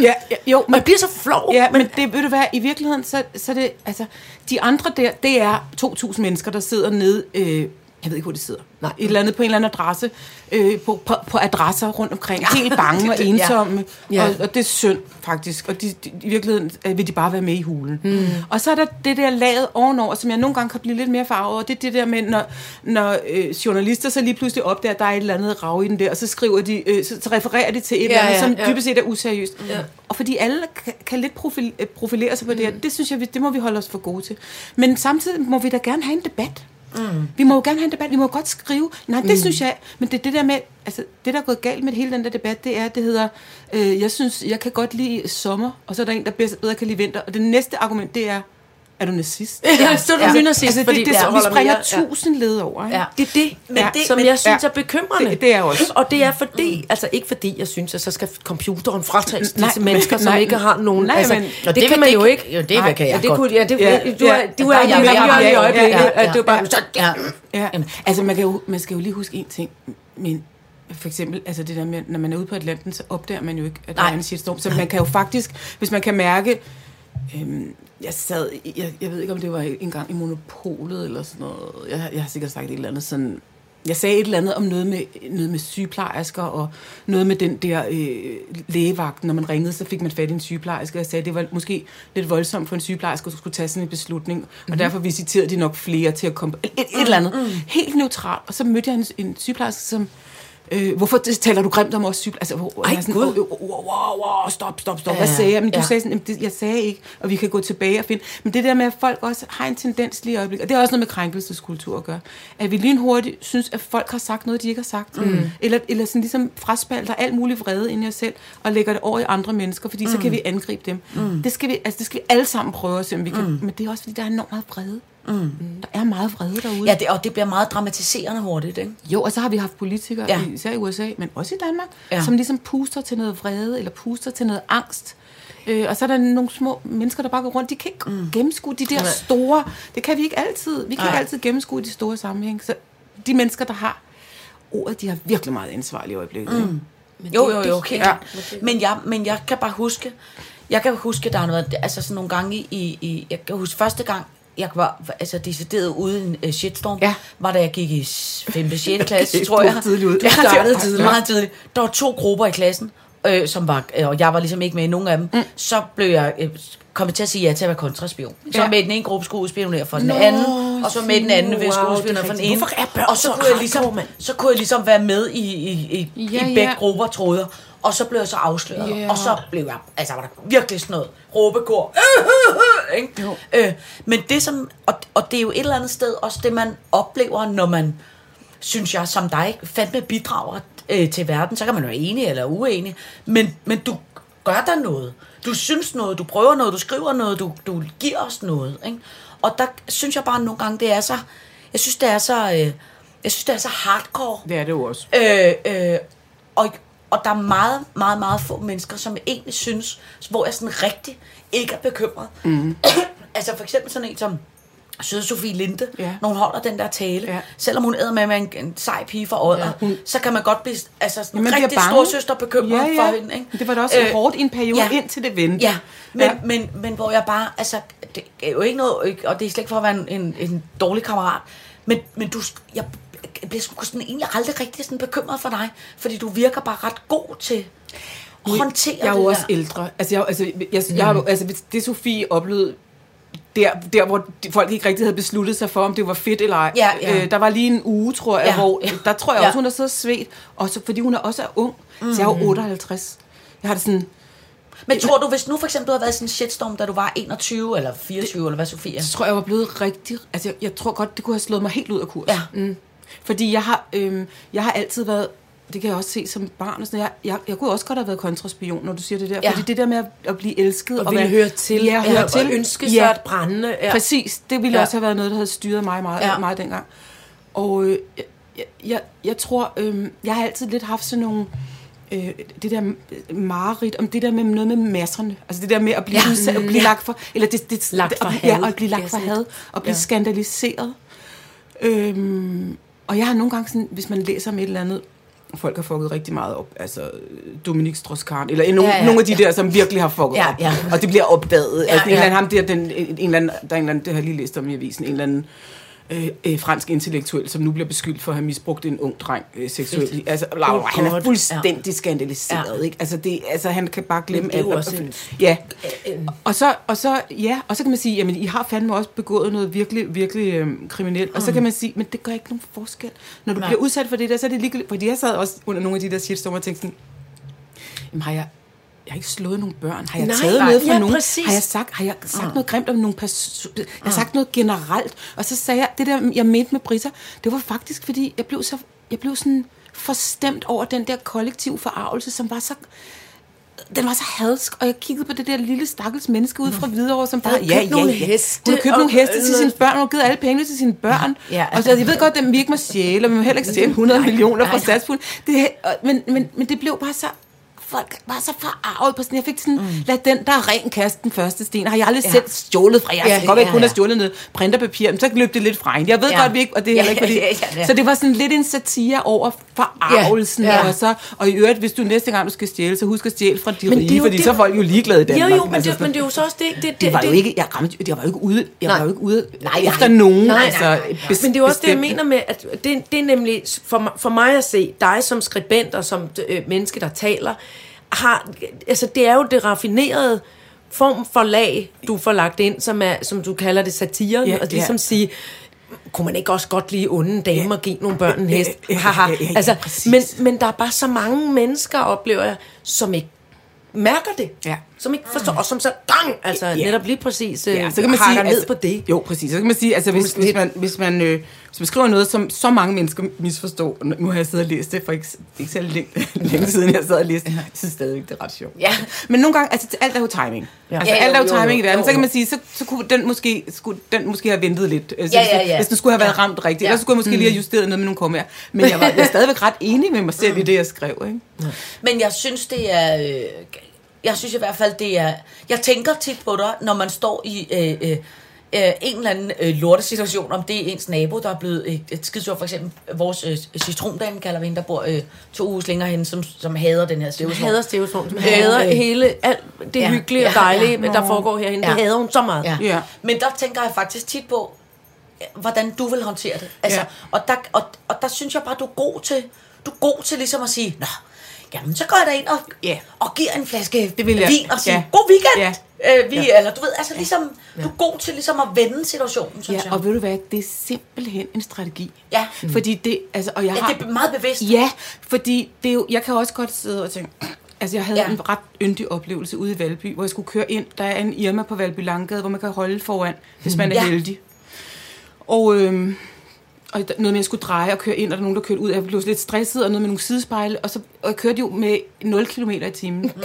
ja, ja, jo, Man bliver så flov. Ja, men det ved du hvad, i virkeligheden, så, så det, altså, de andre der, det er 2.000 mennesker, der sidder nede, øh, jeg ved ikke, hvor de sidder. Nej. Et eller andet på en eller anden adresse, øh, på, på, på adresser rundt omkring, helt bange og Ja. ensomme, Ja. og, og det er synd faktisk, og de, de, i virkeligheden øh, vil de bare være med i hulen. Mm. Og så er der det der laget ovenover, som jeg nogle gange kan blive lidt mere farvet over, det er det der med, når, når øh, journalister så lige pludselig opdager, at der er et eller andet rav i den der, og så skriver de, øh, så, så refererer de til et Ja, eller andet, ja, som ja. dybest set er useriøst. Ja. Og fordi alle kan, kan lidt profil, øh, profilere sig på det her, det synes jeg, det må vi holde os for gode til. Men samtidig må vi da gerne have en debat. Mm. Vi må jo gerne have en debat, vi må godt skrive. Nej, det mm. synes jeg, men det er det der med, altså det der er gået galt med hele den der debat, det er, det hedder, øh, jeg synes, jeg kan godt lide sommer, og så er der en, der bedre, bedre kan lide vinter. Og det næste argument, det er, er du nazist? Ja, så er du Ja. ja. nynazist, Altså, fordi det, det, der vi springer mere- ja. tusind led over. Ikke? Ja. Det er det, Men ja, det- som men- jeg synes ja. er bekymrende. Det- det er også. Og det er fordi, altså ikke fordi jeg synes, at så skal computeren fratages Nej, disse men- mennesker, som nej, ikke har nogen... nej, altså, men- og det, det kan man jo ikke. Jo, det Nej, kan jeg Ja, det godt. kunne, ja, det, Ja, du er, ja. du er, i miljøet i Ja, øjeblikket. ja, ja, at Du er bare, Ja. Ja, altså man, kan jo, man skal jo lige huske en ting, men for eksempel, altså det der med, når man er ude på Atlanten, så opdager man jo ikke, at der Nej. er en shitstorm. Så man kan jo faktisk, hvis man kan mærke, øhm, jeg sad, jeg, jeg ved ikke om det var en gang i Monopolet eller sådan noget, jeg, jeg har sikkert sagt et eller andet sådan, jeg sagde et eller andet om noget med, noget med sygeplejersker, og noget med den der øh, lægevagt. Når man ringede, så fik man fat i en sygeplejerske, og jeg sagde, at det var måske lidt voldsomt for en sygeplejerske at skulle tage sådan en beslutning. Mm-hmm. Og derfor visiterede de nok flere til at komme... Et, et, eller andet. Mm. Helt neutralt. Og så mødte jeg en, en sygeplejerske, som... Øh, hvorfor taler du grimt om os sygeplejersker? Altså, hvor- Ej, sådan, Gud. "Åh, wow, wow, wow, stop, stop, stop. Hvad Ja, sagde jeg? Men du ja. sagde sådan, "Jamen, det, jeg sagde ikke, og vi kan gå tilbage og finde. Men det der med, at folk også har en tendens lige i øjeblikket, og det er også noget med krænkelseskultur at gøre, at vi lynhurtigt synes, at folk har sagt noget, de ikke har sagt. Mm. Eller, eller sådan ligesom fraspalter alt muligt vrede ind i os selv, og lægger det over i andre mennesker, fordi mm. så kan vi angribe dem. Mm. Det, skal vi, altså, det skal vi alle sammen prøve at se, om vi kan. Mm. Men det er også, fordi der er enormt meget vrede. Mm. Der er meget vrede derude. Ja, det, og det bliver meget dramatiserende hurtigt, ikke? Jo, og så har vi haft politikere, Ja. ja. især i USA, men også i Danmark, Ja. ja. som ligesom puster til noget vrede, eller puster til noget angst. Øh, og så er der nogle små mennesker, der bare går rundt. De kan ikke mm. gennemskue de der store... Det kan vi ikke altid. Vi kan Nej. ikke altid gennemskue de store sammenhæng. Så de mennesker, der har ordet, de har virkelig meget ansvar i øjeblikket. Mm. Jo, jo, jo, det- helt ja. klart. Men jeg, men jeg kan bare huske, jeg kan huske, der har været, altså sådan nogle gange i, i jeg kan huske første gang, jeg var altså decideret ude i en uh, shitstorm, Ja. var da jeg gik i 5. 6. klasse, Du tror jeg. var tidligt ude. Jeg startede Ja. tidligt, meget tidligt. Der var to grupper i klassen, øh, som var, øh, og jeg var ligesom ikke med i nogen af dem. Mm. Så blev jeg øh, kommet til at sige ja til at være kontraspion. Så Ja. med i den ene gruppe skulle udspionere for den Nå, anden, og så med i den anden wow, skulle udspionere for den ene. Hvorfor er børn og så så kunne, jeg ligesom, så kunne jeg ligesom være med i, i, i, i Ja, begge ja. grupper, troede jeg. Og så blev jeg så afsløret. Ja. Og så blev jeg, altså var der virkelig sådan noget råbekor. Ikke? Jo. Øh, men det som, og, og det er jo et eller andet sted også det, man oplever, når man, synes jeg, som dig, fandme bidrager øh, til verden. Så kan man være enig eller uenig. Men, men du gør der noget. Du synes noget, du prøver noget, du skriver noget, du, du giver os noget. Ikke? Og der synes jeg bare nogle gange, det er så, jeg synes, det er så, øh, jeg synes, det er så hardcore. Det er det jo også. Øh, øh, og, og der er meget, meget, meget få mennesker, som egentlig synes, hvor jeg sådan rigtig ikke er bekymret. Mm. altså for eksempel sådan en som Søde Sofie Linde, Ja. når hun holder den der tale, Ja. selvom hun æder med med en, en sej pige fra Odder, ja. så kan man godt blive altså, sådan bliver rigtig bange. stor søster bekymret ja, ja. for hende. Ikke? Det var da også øh, hårdt i en periode, ja. indtil det vendte. Ja, men, Ja. ja. Men, men hvor jeg bare, altså, det er jo ikke noget, og det er slet ikke for at være en, en, en dårlig kammerat, men, men du, jeg, jeg bliver sgu sådan egentlig aldrig rigtig sådan bekymret for dig, fordi du virker bare ret god til at håndtere Jeg er det jo også der. ældre. Altså, jeg, altså, jeg, jeg, har jo- altså, det Sofie oplevede, der, der hvor folk ikke rigtig havde besluttet sig for, om det var fedt eller ej. Ja, ja. Øh, der var lige en uge, tror jeg, Ja, hvor ja. der tror jeg Ja. også, hun har siddet og svedt, også fordi hun er også er ung. Mm. Så jeg er jo 58. Jeg har det sådan, Men tror du, hvis nu for eksempel du har været i sådan en shitstorm, da du var 21 eller 24, eller hvad Sofia? så tror jeg, jeg var blevet rigtig... Altså, jeg, jeg tror godt, det kunne have slået mig helt ud af kurs. Ja. Mm. Fordi jeg har, øhm, jeg har altid været... Det kan jeg også se som barn. Og sådan, jeg, jeg, jeg kunne også godt have været kontraspion, når du siger det der. Ja. Fordi det der med at, at blive elsket... Og ville være- høre til. Ja, høre og til. ønske sig ja. at brænde. Ja. Præcis. Det ville Ja. ja. også have været noget, der havde styret mig meget, Ja. ja. meget dengang. Og øh, jeg, jeg, jeg tror, øh, jeg har altid lidt haft sådan nogle... Øh, det der mareridt, om det der med noget med masserne. Altså det der med at blive, Ja. ja. udsat, at blive lagt for... Eller det, det, Lagt for at, had. Ja, og at blive lagt for Ja, had. Og blive Ja. ja. skandaliseret. Øhm, og jeg har nogle gange sådan, hvis man læser om et eller andet, folk har fucket rigtig meget op, altså Dominik Strauss-Kahn, eller nogle, Ja, ja, nogle af de ja. der, som virkelig har fucket Ja, op, ja. og det bliver opdaget. Ja, altså, en ja. eller anden, ham der, den, en, en eller anden, der er en eller anden, det har jeg lige læst om i avisen, en eller anden øh, øh, fransk intellektuel, som nu bliver beskyldt for at have misbrugt en ung dreng øh, seksuelt. Altså, Laura, Oh han er fuldstændig ja. skandaliseret, Ja. ikke? Altså, det, altså, han kan bare glemme alt. også en- Ja, og så, og så, ja, og så kan man sige, jamen, I har fandme også begået noget virkelig, virkelig øhm, kriminelt. Og så kan man sige, men det gør ikke nogen forskel. Når du Nej. bliver udsat for det der, så er det ligegyldigt. Fordi jeg sad også under nogle af de der shitstormer og tænkte sådan, jamen, har jeg, jeg har ikke slået nogen børn. Har jeg Nej, taget noget fra ja, nogen? præcis. Har jeg sagt, har jeg sagt noget grimt om nogle personer? Jeg har sagt noget generelt. Og så sagde jeg, det der, jeg mente med Britta, det var faktisk, fordi jeg blev så, jeg blev sådan forstemt over den der kollektiv forarvelse, som var så den var så hadsk, og jeg kiggede på det der lille stakkels menneske ude fra Hvidovre, som bare, havde købt nogle heste Hun har købt og- nogle heste til sine børn, hun har givet alle pengene til sine børn. Ja. Og så, jeg ved godt, at vi ikke må stjæle, og vi må heller ikke stjæle 100 millioner fra statspuljen. Det, men, men, men det blev bare så folk var så forarvet på sådan, jeg fik sådan, mm. lad den, der er ren kaste den første sten. Har jeg aldrig Ja. ja. selv stjålet fra jer? Ja, Ja, godt, ja, ja, kun ja. have stjålet noget printerpapir, men så løb det lidt fra en. Jeg ved Ja. ja. godt, vi ikke, og det er Ja, heller ikke, fordi... ja, ja, ja. Så det var sådan lidt en satire over forarvelsen. Ja, ja. Og, så, og i øvrigt, hvis du næste gang, du skal stjæle, så husk at stjæle fra de Men det rige, jo fordi det- så er folk jo ligeglade i Jo, Danmark. jo, men, Altså, det, men det er jo så også det. Det, det, det var jo ikke, jeg ramte, jeg var jo ikke ude, jeg Nej. var jo ikke ude Nej, nej, nej. efter nogen. Nej, nej, altså, nej, nej. bes- Men det er jo også det, jeg mener med, at det, det er nemlig, for, for mig at se, dig som skribent og som øh, menneske, der taler, har, altså det er jo det raffinerede form for lag, du får lagt ind, som, er, som du kalder det satiren, Ja, og ligesom ja. sige, kunne man ikke også godt lide onde damer og give nogle børn en hest? Ja, ja, ja, ja, altså, men, men der er bare så mange mennesker, oplever jeg, som ikke mærker det. Ja. Som ikke forstår, og som så gang, altså Ja. netop lige præcis øh, Ja, så kan man sige, ned altså, på det. Jo, præcis. Så kan man sige, altså hvis, hvis, man, hvis, man, øh, hvis man skriver noget, som så mange mennesker misforstår, og nu har jeg siddet og læst det for ikke, ikke så længe, længe siden, jeg sad og læste, jeg synes stadigvæk, det er ret sjovt. Ja. Men nogle gange, altså alt er jo timing. Ja. Altså Ja, alt er jo jo, jo, timing i jo, verden. jo, Så kan jo. man sige, så, så kunne den måske, skulle den måske have ventet lidt. Altså, Ja, ja, ja. hvis den skulle have været Ja. ramt rigtigt. Ja. Eller så skulle jeg måske lige have justeret noget med nogle kommaer. Men jeg var, jeg er stadigvæk ret enig med mig selv i det, jeg skrev. Ikke? Men jeg synes, det er... Øh, jeg synes i hvert fald, det er... Jeg tænker tit på dig, når man står i øh, øh, øh, en eller anden øh, lortesituation, om det er ens nabo, der er blevet øh, et skidsur, for eksempel vores øh, citrondame, kalder vi hende, der bor øh, to uger længere henne, som, som hader den her Som støvsmål. hader stævsvogn, som hader øh, hele, alt det ja, hyggelige og ja, dejlige, ja. der foregår herinde. Det Ja. hader hun så meget. Ja. Ja. Men der tænker jeg faktisk tit på, hvordan du vil håndtere det. Altså, Ja. og, der, og, og der synes jeg bare, du er god til, du er god til ligesom at sige, Nå, jamen så går jeg derind og, Ja. og giver en flaske Det vil jeg. vin og siger, Ja. god weekend. Ja. Øh, vi, ja. Eller du ved, altså ligesom, du er god til ligesom at vende situationen, synes Ja, jeg. og ved du hvad, det er simpelthen en strategi. Ja. Fordi det, altså, og jeg ja, har... det er meget bevidst. Ja, fordi det er jo, jeg kan også godt sidde og tænke, altså jeg havde Ja. ja. en ret yndig oplevelse ude i Valby, hvor jeg skulle køre ind, der er en Irma på Valby Langgade, hvor man kan holde foran, hvis man er Ja. ja. heldig. Og, øhm, og noget med, at jeg skulle dreje og køre ind, og der er nogen, der kørte ud. Jeg blev lidt stresset, og noget med nogle sidespejle, og, så, og jeg kørte jo med 0 km i timen. Mm.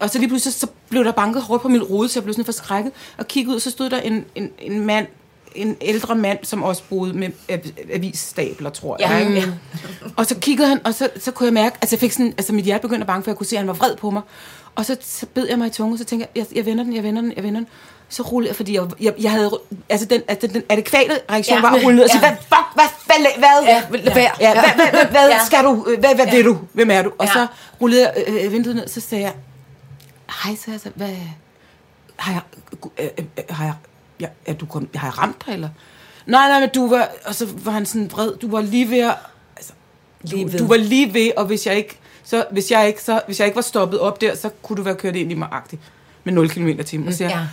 Og så lige pludselig, så blev der banket hårdt på min rode, så jeg blev sådan forskrækket, og kiggede ud, så stod der en, en, en mand, en ældre mand, som også boede med av- avisstabler, tror jeg. Ja, ja. Og så kiggede han, og så, så kunne jeg mærke, altså, jeg fik sådan, altså mit hjerte begyndte at bange, for jeg kunne se, at han var vred på mig. Og så, så bed jeg mig i tungen, og så tænkte jeg, jeg, jeg vender den, jeg vender den, jeg vender den. Så rullede jeg, fordi jeg, jeg, jeg havde, altså den, altså den adekvate reaktion Ja. var at rulle ned og sige, Ja. hvad, fuck, hvad, hvad, hvad, Ja, hvad, ja, hvad, hvad, hvad, hvad Ja. skal du, hvad, hvad vil du, hvem er du? Og Ja. så rullede jeg øh, vinduet ned, så sagde jeg, hej, så jeg så, hvad, har jeg, øh, øh, øh, har jeg, ja, er du kom, har jeg ramt dig, eller? Nej, nej, men du var, og så var han sådan vred, du var lige ved at, altså, Lige du, ved. du var lige ved, og hvis jeg ikke, så, hvis jeg ikke, så, hvis jeg ikke var stoppet op der, så kunne du være kørt ind i mig agtigt med 0 km i timen. Og, så, Ja.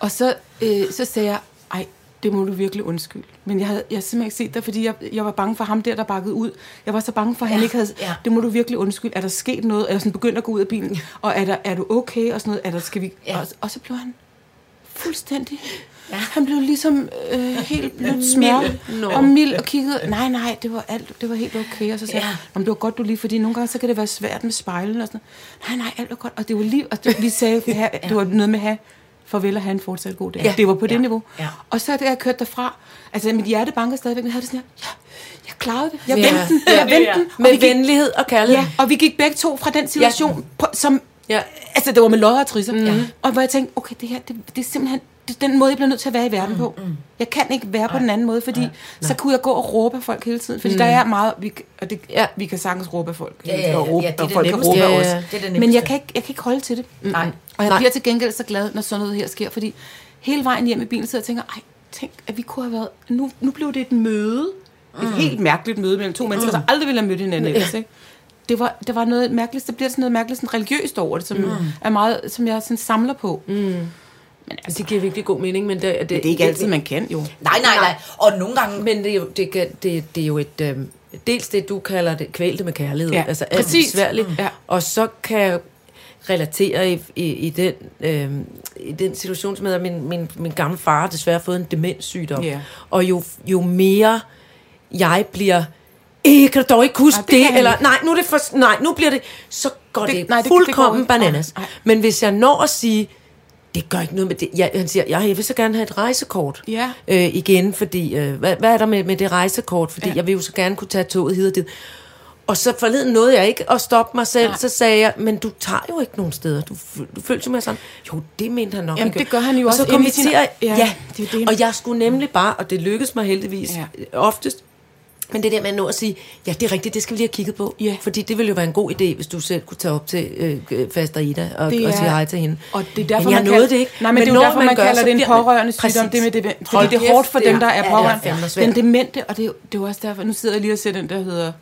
og så, øh, så sagde jeg, ej, det må du virkelig undskylde. Men jeg havde, jeg havde simpelthen ikke set dig, fordi jeg, jeg var bange for ham der, der bakkede ud. Jeg var så bange for, at han Ja, ikke havde... ja. Det må du virkelig undskylde. Er der sket noget? Er jeg sådan begyndt at gå ud af bilen? Og er, der, er du okay? Og sådan noget. Er der, skal vi... Ja. Og, og så blev han fuldstændig... Ja. Han blev ligesom øh, helt blødt smør Nå. og mild og kiggede. Nej, nej, det var alt, det var helt okay. Og så sagde Ja. ja. jeg, det var godt du lige, fordi nogle gange så kan det være svært med spejlen og sådan. Nej, nej, alt var godt. Og det var lige, og det, vi sagde, ja. det var noget med at have farvel og have en fortsat god dag. Ja. Ja. Det var på det Ja. niveau. Ja. Og så da jeg kørte derfra, altså mit hjerte banker stadigvæk, men jeg havde det sådan her, ja, jeg klarede det. Jeg Ja. vendte den, Ja. jeg vendte den. Med gik, venlighed og kærlighed. ja, og vi gik begge to fra den situation, på, som, Ja. altså det var med lodder og trisser. Mm. Og hvor jeg tænkte, okay, det her, det, det er simpelthen, det er den måde, jeg bliver nødt til at være i verden på. Mm. Jeg kan ikke være på den anden måde, fordi så kunne jeg gå og råbe af folk hele tiden. Fordi mm. der er meget, vi, og det, Ja. vi kan sagtens råbe af folk. Ja, ja, ja. og, råbe, Ja, det er og det folk kan nemmeste. råbe af os. ja. Det er det Men jeg kan, ikke, jeg kan ikke holde til det. Mm. Nej. Og jeg Nej. bliver til gengæld så glad, når sådan noget her sker, fordi hele vejen hjem i bilen sidder jeg og tænker, ej, tænk, at vi kunne have været, nu, nu blev det et møde, et helt mærkeligt møde mellem to mennesker, der aldrig ville have mødt hinanden ellers, ikke? Det var, det var noget mærkeligt, det bliver sådan noget mærkeligt, sådan religiøst over det, som, mm. er meget, som jeg sådan samler på. Mm. Men altså, Det giver virkelig god mening, men det, det, det er ikke altid, man kan jo. Nej, nej, nej. Og nogle gange... Men det er jo, det, kan, det, det er jo et... Øhm, dels det, du kalder det kvælte med kærlighed. Ja, altså alt præcis. besværligt. Mm. Ja. Og så kan jeg relatere i, i, i, den, øhm, i den situation, som hedder, min, min, min gamle far har desværre fået en demenssygdom. Ja. Og jo, jo mere jeg bliver Eh, kan du dog ikke huske Nej, det det? Eller, nej, nu er det for, nej, nu bliver det, så går det, Det- det nej, det- det fuldkommen går ikke. bananas. Nej. Men hvis jeg når at sige, det gør ikke noget med det. Jeg, han siger, jeg vil så gerne have et rejsekort Ja. øh, igen, fordi, øh, hvad, hvad er der med, med det rejsekort? Fordi ja. Ja. jeg vil jo så gerne kunne tage toget hid og dit. Og så forleden nåede jeg ikke at stoppe mig selv, Nej. så sagde jeg, men du tager jo ikke nogen steder. Du, du følte med sådan, jo, det mente han nok. Jamen, ikke. det gør han jo og også så kom vi til Ja, ja, det det. og jeg skulle nemlig bare, og det lykkedes mig heldigvis Ja. ja. oftest, men det der med at nå at sige, ja, det er rigtigt, det skal vi lige have kigget på. Ja. Fordi det ville jo være en god idé, hvis du selv kunne tage op til øh, Faster Ida og, Det og er- sige hej til hende. Og det er derfor, men jeg man nåede det ikke. Nej, men, det er jo derfor, man, gør, kalder det en man- pårørende sygdom. Det med det, fordi Hold det er hårdt for det dem, er- der er ja, er pårørende. svært. den demente, og det er, det er også derfor, nu sidder jeg lige og ser den, der hedder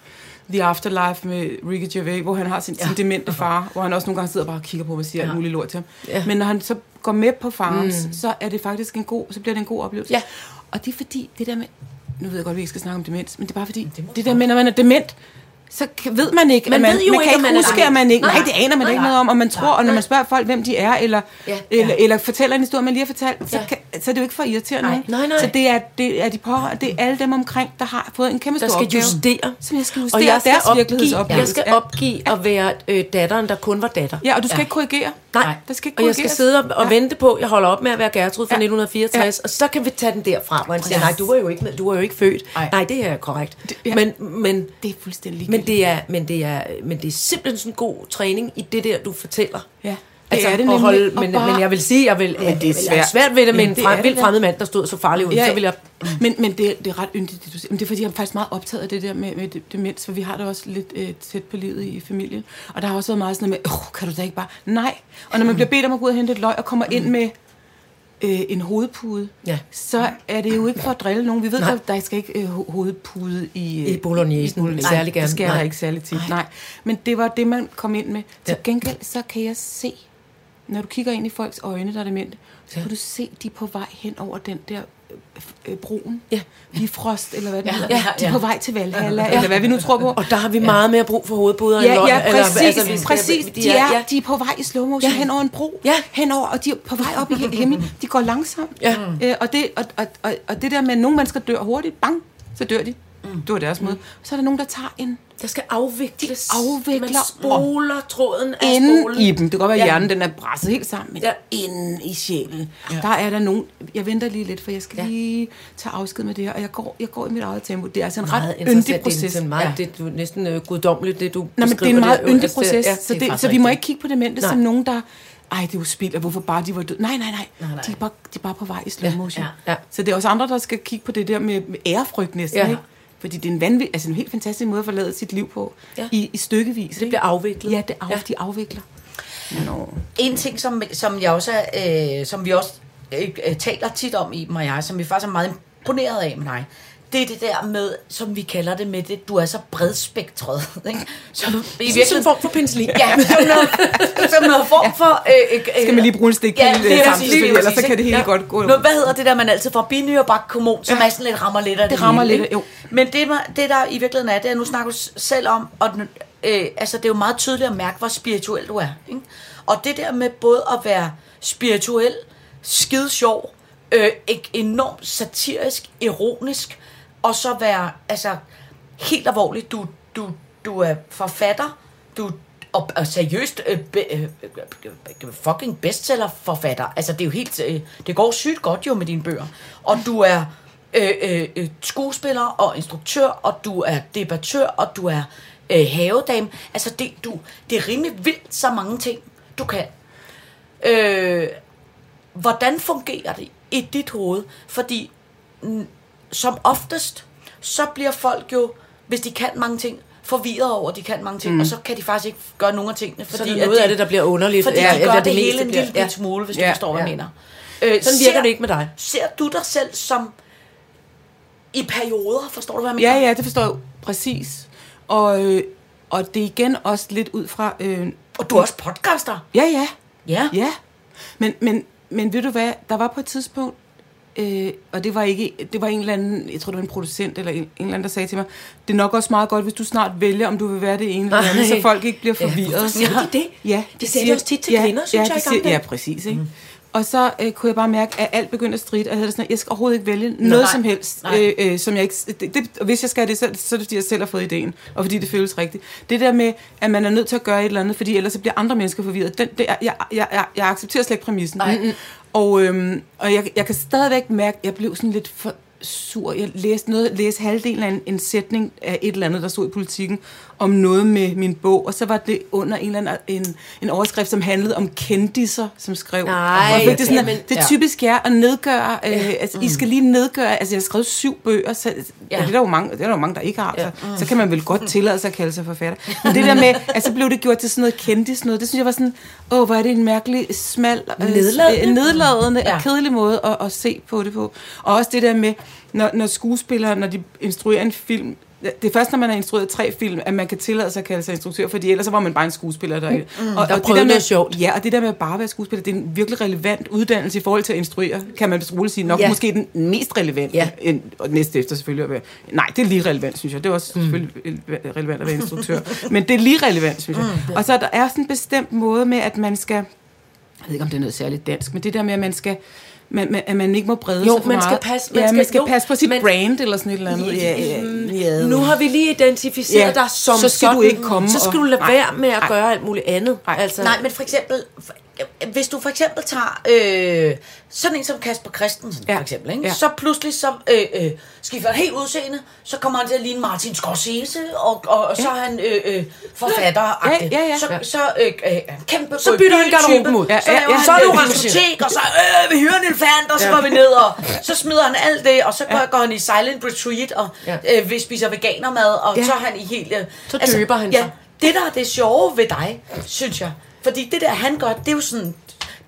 The Afterlife med Ricky Gervais, hvor han har sin, sin demente far, hvor han også nogle gange sidder bare og kigger på mig og siger alt muligt lort til ham. Ja. Men når han så går med på farens, mm. så er det faktisk en god, så bliver det en god oplevelse. Ja. Og det er fordi, det der med, nu ved jeg godt, at vi ikke skal snakke om demens, men det er bare fordi, det, det der med, når man er dement, så ved man ikke, Man at man, ved jo man ikke, kan ikke man er huske, at man ikke, nej, Nej. det aner man Nej. ikke noget om, og man tror, og når man spørger folk, hvem de er, eller, Ja. eller, eller fortæller en historie, man lige har fortalt, så, Ja. kan, så er det jo ikke for irriterende. Nej. Nej, nej. Så det er, det er de pårørende, det er alle dem omkring, der har fået en kæmpe der stor skal opgave. justere. Som jeg skal Og justere jeg skal, deres opgive, virkelighedsoplevelse. jeg skal Ja. opgive at være øh, datteren, der kun var datter. Ja, og du skal Ja. ikke korrigere. Nej, der skal ikke og jeg skal sidde og, og Ja. vente på, jeg holder op med at være Gertrud fra Ja. 1964, og så kan vi tage den derfra, hvor han siger, Ja. nej, du var jo ikke, du var jo ikke født. Nej. Nej, det er korrekt. ja. Men, men, Det er fuldstændig men, det er, men, det er, men det er simpelthen sådan en god træning i det der, du fortæller. Ja, det Altså, er det nemlig. holde, men, bare- men jeg vil sige, jeg vil, men det er jeg vil have svært. svært ved det Jamen, en er vildt da. fremmed mand, der stod så farlig ud. Ja, så vil jeg... men, men det, det er ret yndigt, det du siger. Men det er fordi, jeg er faktisk meget optaget af det der med, med demens, for vi har det også lidt øh, tæt på livet i familien. Og der har også været meget sådan noget med, åh, kan du da ikke bare... Nej. Og når man bliver bedt om at gå ud og hente et løg og kommer ind med øh, en hovedpude, Ja. så er det jo ikke for at drille nogen. Vi ved, Nej. at der skal ikke øh, ho- hovedpude i... Øh, I bolognesen. særlig gerne. det skal der Nej. ikke særlig tit. Nej. Men det var det, man kom ind med. Til Ja. gengæld, så kan jeg se, når du kigger ind i folks øjne, der er demente, så Ja. kan du se, de er på vej hen over den der øh, øh, broen. Ja. Bifrost, eller hvad det Ja, ja, De er ja. på vej til Valhalla, eller hvad vi nu tror på. Og der har vi meget mere brug for hovedpuder Ja, end ja, eller- præcis, altså, vi skal- præcis. De er, ja. de er på vej i slow motion Ja. hen over en bro, Ja. henover, og de er på vej op i hi- himlen. De går langsomt. Ja. Øh, og, det, og, og, og, og det der med, at nogle mennesker dør hurtigt, bang, så dør de. Det var deres måde. Så er der nogen, der tager en Der skal afvikles. afvikler Man spoler tråden af inde spolen. i dem. Det kan godt være, at Ja. hjernen den er presset helt sammen, men Ja. ja. inde i sjælen. Ja. Der er der nogen... Jeg venter lige lidt, for jeg skal Ja. ja. lige tage afsked med det her, og jeg går, jeg går i mit eget tempo. Det er altså en meget ret yndig proces. Det er meget, ja. det er næsten øh, guddommeligt, det du Nej, men det er en meget yndig proces, ja, ja, så, det, så vi må ikke kigge på demente Nej. som nogen, der... Ej, det er jo spild, og hvorfor bare de var døde? Nej, nej, nej. nej. De, er bare, de er bare på vej i slow motion. ja, ja. Så det er også andre, der skal kigge på det der med, med ærefrygt næsten, Ja. ikke? Fordi det er en, vanvittig, altså en helt fantastisk måde at forlade sit liv på Ja. i, i stykkevis. Det bliver afviklet. Ja, det af, Ja. de afvikler. Nå. En ting, som, som jeg også øh, som vi også øh, taler tit om i mig og jeg, som vi faktisk er meget imponeret af med dig, det er det der med, som vi kalder det med det, du er så bredspektret, ikke? Som i en virkeligheden, form for penicillin. ja, som noget, som noget form for... Øh, øh, Skal man lige bruge en stikpille Ja, ja, det er samtidig, præcis, ellers så kan det hele ja. godt gå. Nå, hvad hedder det der, man altid får? Binyrebak hormon, som er sådan lidt rammer lidt af det, Det rammer hele, lidt, jo. Men det, det, der i virkeligheden er, det er, nu snakker du selv om, og den, øh, altså det er jo meget tydeligt at mærke, hvor spirituel du er. Ikke? Og det der med både at være spirituel, skide sjov, øh, enormt satirisk, ironisk, og så være altså helt alvorligt, du, du, du er forfatter, du og, og seriøst øh, be, øh, øh fucking bestseller forfatter. Altså det er jo helt øh, det går sygt godt jo med dine bøger. Og du er øh, øh, øh, skuespiller og instruktør og du er debattør og du er øh, havedame. Altså det du det er rimelig vildt så mange ting du kan. Øh, hvordan fungerer det i dit hoved? Fordi som oftest, så bliver folk jo, hvis de kan mange ting, forvirret over, at de kan mange ting, mm. og så kan de faktisk ikke gøre nogen af tingene. Fordi er der at noget de, af det, der bliver underligt. Fordi Ja, de ja, gør det er det, det det hele en lille ja. ja. smule, hvis du Ja, forstår, hvad jeg ja. mener. Øh, Sådan virker det ikke med dig. Ser du dig selv som i perioder, forstår du, hvad jeg Ja, mener? ja, det forstår jeg præcis. Og, øh, og det er igen også lidt ud fra... Øh, Og du er også podcaster. ja, ja, Ja. ja. Men, men, men ved du hvad, der var på et tidspunkt, øh, og det var ikke, det var en eller anden, jeg tror det var en producent, eller en, en eller anden, der sagde til mig, det er nok også meget godt, hvis du snart vælger, om du vil være det ene eller det andet, så folk ikke bliver Ja, forvirret. hvorfor siger de det? Ja, Det sagde de også tit til kvinder, synes ja, jeg, siger. Ja, præcis. Ikke? Mm. Og så øh, kunne jeg bare mærke, at alt begyndte at stride, og jeg havde sådan, at jeg skal overhovedet ikke vælge noget Nej. som helst, øh, øh, som jeg ikke, det, det, hvis jeg skal det, så, så er det, fordi jeg selv har fået ideen, og fordi det føles rigtigt. Det der med, at man er nødt til at gøre et eller andet, fordi ellers så bliver andre mennesker forvirret, den, det jeg, jeg, jeg, jeg accepterer slet ikke præmissen. Nej. Og, øhm, og jeg, jeg kan stadigvæk mærke, at jeg blev sådan lidt for sur. Jeg læste, noget, læste halvdelen af en, en sætning af et eller andet, der stod i politikken, om noget med min bog, og så var det under en eller anden en, en overskrift, som handlede om kendiser, som skrev. Nej, og det, er sådan, at, det er typisk er at nedgøre, øh, altså, I skal lige nedgøre, altså jeg har skrevet syv bøger, så, ja. Ja. det er der jo mange, det er der jo mange, der ikke har, ja. så, så kan man vel godt tillade sig at kalde sig forfatter. Men det der med, altså blev det gjort til sådan noget kendis noget, det synes jeg var sådan, åh, hvor er det en mærkelig, smal, øh, Nedladende. øh, nedladende Ja. og kedelig måde at, at se på det på. Og også det der med, når, når skuespillere, når de instruerer en film, det er først, når man har instrueret tre film, at man kan tillade sig at kalde sig instruktør, fordi ellers så var man bare en skuespiller. Der, mm, og, der og prøvede med, noget sjovt. Ja, og det der med bare at være skuespiller, det er en virkelig relevant uddannelse i forhold til at instruere, kan man roligt sige. Nok Ja. måske den mest relevante, Ja. end, og næste efter selvfølgelig at være... Nej, det er lige relevant, synes jeg. Det er også mm. selvfølgelig relevant at være instruktør. Men det er lige relevant, synes jeg. Mm. Og så der er sådan en bestemt måde med, at man skal... Jeg ved ikke, om det er noget særligt dansk, men det der med, at man skal... Man, man, at man ikke må brede Jo, sig for man skal meget. passe- man ja, skal- man skal jo, passe på sit men- brand eller sådan et eller andet. Ja, ja, ja. Nu har vi lige identificeret Ja, dig som så skal du sådan. ikke komme Så skal og- du lade Nej, være med at nej. gøre alt muligt andet. Nej. Altså, Nej, men for eksempel, hvis du for eksempel tager øh, sådan en som Kasper Christensen, ja. Ja. for eksempel, ikke? Ja. Ja. så pludselig så øh, øh, skifter han helt udseende, så kommer han til at ligne Martin Scorsese, og, og, og så er han øh, øh, forfatter Ja, ja, ja. Så, så øh, øh, kæmpe Så bytter han garderoben ud. Ja, så Ja, ja, han så er det orange. diskotek, og så øh, vi hyrer en elefant, og så går vi ned, og så smider han alt det, og så går, går han i silent retreat, og Ja. øh, vi spiser veganermad, og Ja. så er han i helt... Øh, Så døber han ja, sig. det der er det sjove ved dig, synes jeg. Fordi det der, han gør, det er jo sådan...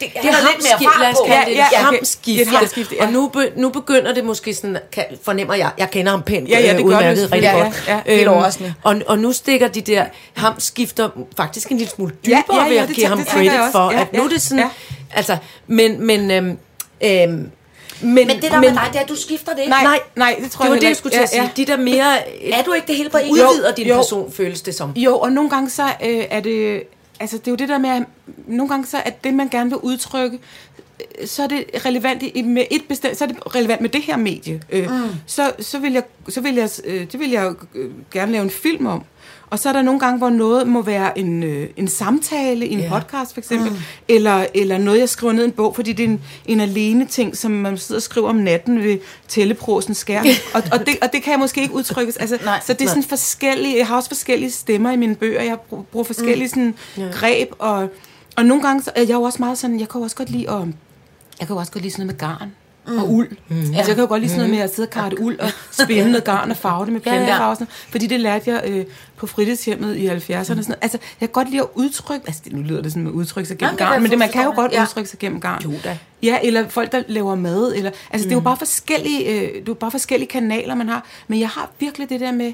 Det, det er lad os kalde det Ja, ja, okay. hamskift. Et hamskift, ja. Og nu, be, nu begynder det måske sådan, kan, fornemmer jeg, jeg kender ham pænt, Ja, ja, det øh, gør du udmærket selvfølgelig. rigtig Ja, godt. ja, ja. Helt overraskende. Og, og nu stikker de der hamskifter faktisk en lille smule Ja, dybere ja, ja, ved at det give ham det jeg credit for, Ja, at nu er ja, det sådan, ja. altså, men, men, øhm, øhm, men, Men det der med dig, det er, at du skifter det ikke. Nej, Nej, nej, det tror det var jeg det, jeg heller skulle til at sige. De der mere Er du ikke det hele på en udvider din Jo. person, føles det som. Jo, og nogle gange så øh, er det... Altså, det er jo det der med, at nogle gange så er det, man gerne vil udtrykke, så er det relevant i, med et bestemt, så er det relevant med det her medie. Øh, mm. så, så vil jeg, så vil jeg, øh, det vil jeg øh, gerne lave en film om. Og så er der nogle gange, hvor noget må være en, øh, en samtale i en yeah. podcast, for eksempel, mm. eller, eller noget, jeg skriver ned i en bog, fordi det er en, en alene ting, som man sidder og skriver om natten ved tælleprosens skær. og, og, det, og det kan jeg måske ikke udtrykkes. Altså, Nej, så det er nej. sådan forskellige, jeg har også forskellige stemmer i mine bøger, jeg bruger, bruger forskellige sådan, greb, og, og nogle gange, så er jeg jo også meget sådan, jeg kan jo også godt lide at, jeg kan jo også godt lide sådan noget med garn. Mm. og uld. Mm. Altså, jeg kan jo godt lide sådan noget med at sidde og karte uld og spænde noget garn og farve det med Ja, ja. plantefarver. Fordi det lærte jeg øh, på fritidshjemmet i 70'erne. og Sådan noget. Altså, jeg kan godt lide at udtrykke... Altså, det, nu lyder det sådan med at udtrykke sig gennem kan garn, men det, man kan jo godt Ja. udtrykke sig gennem garn. Jo da. Ja, eller folk, der laver mad. Eller, altså, mm. det er jo bare forskellige, øh, det er jo bare forskellige kanaler, man har. Men jeg har virkelig det der med,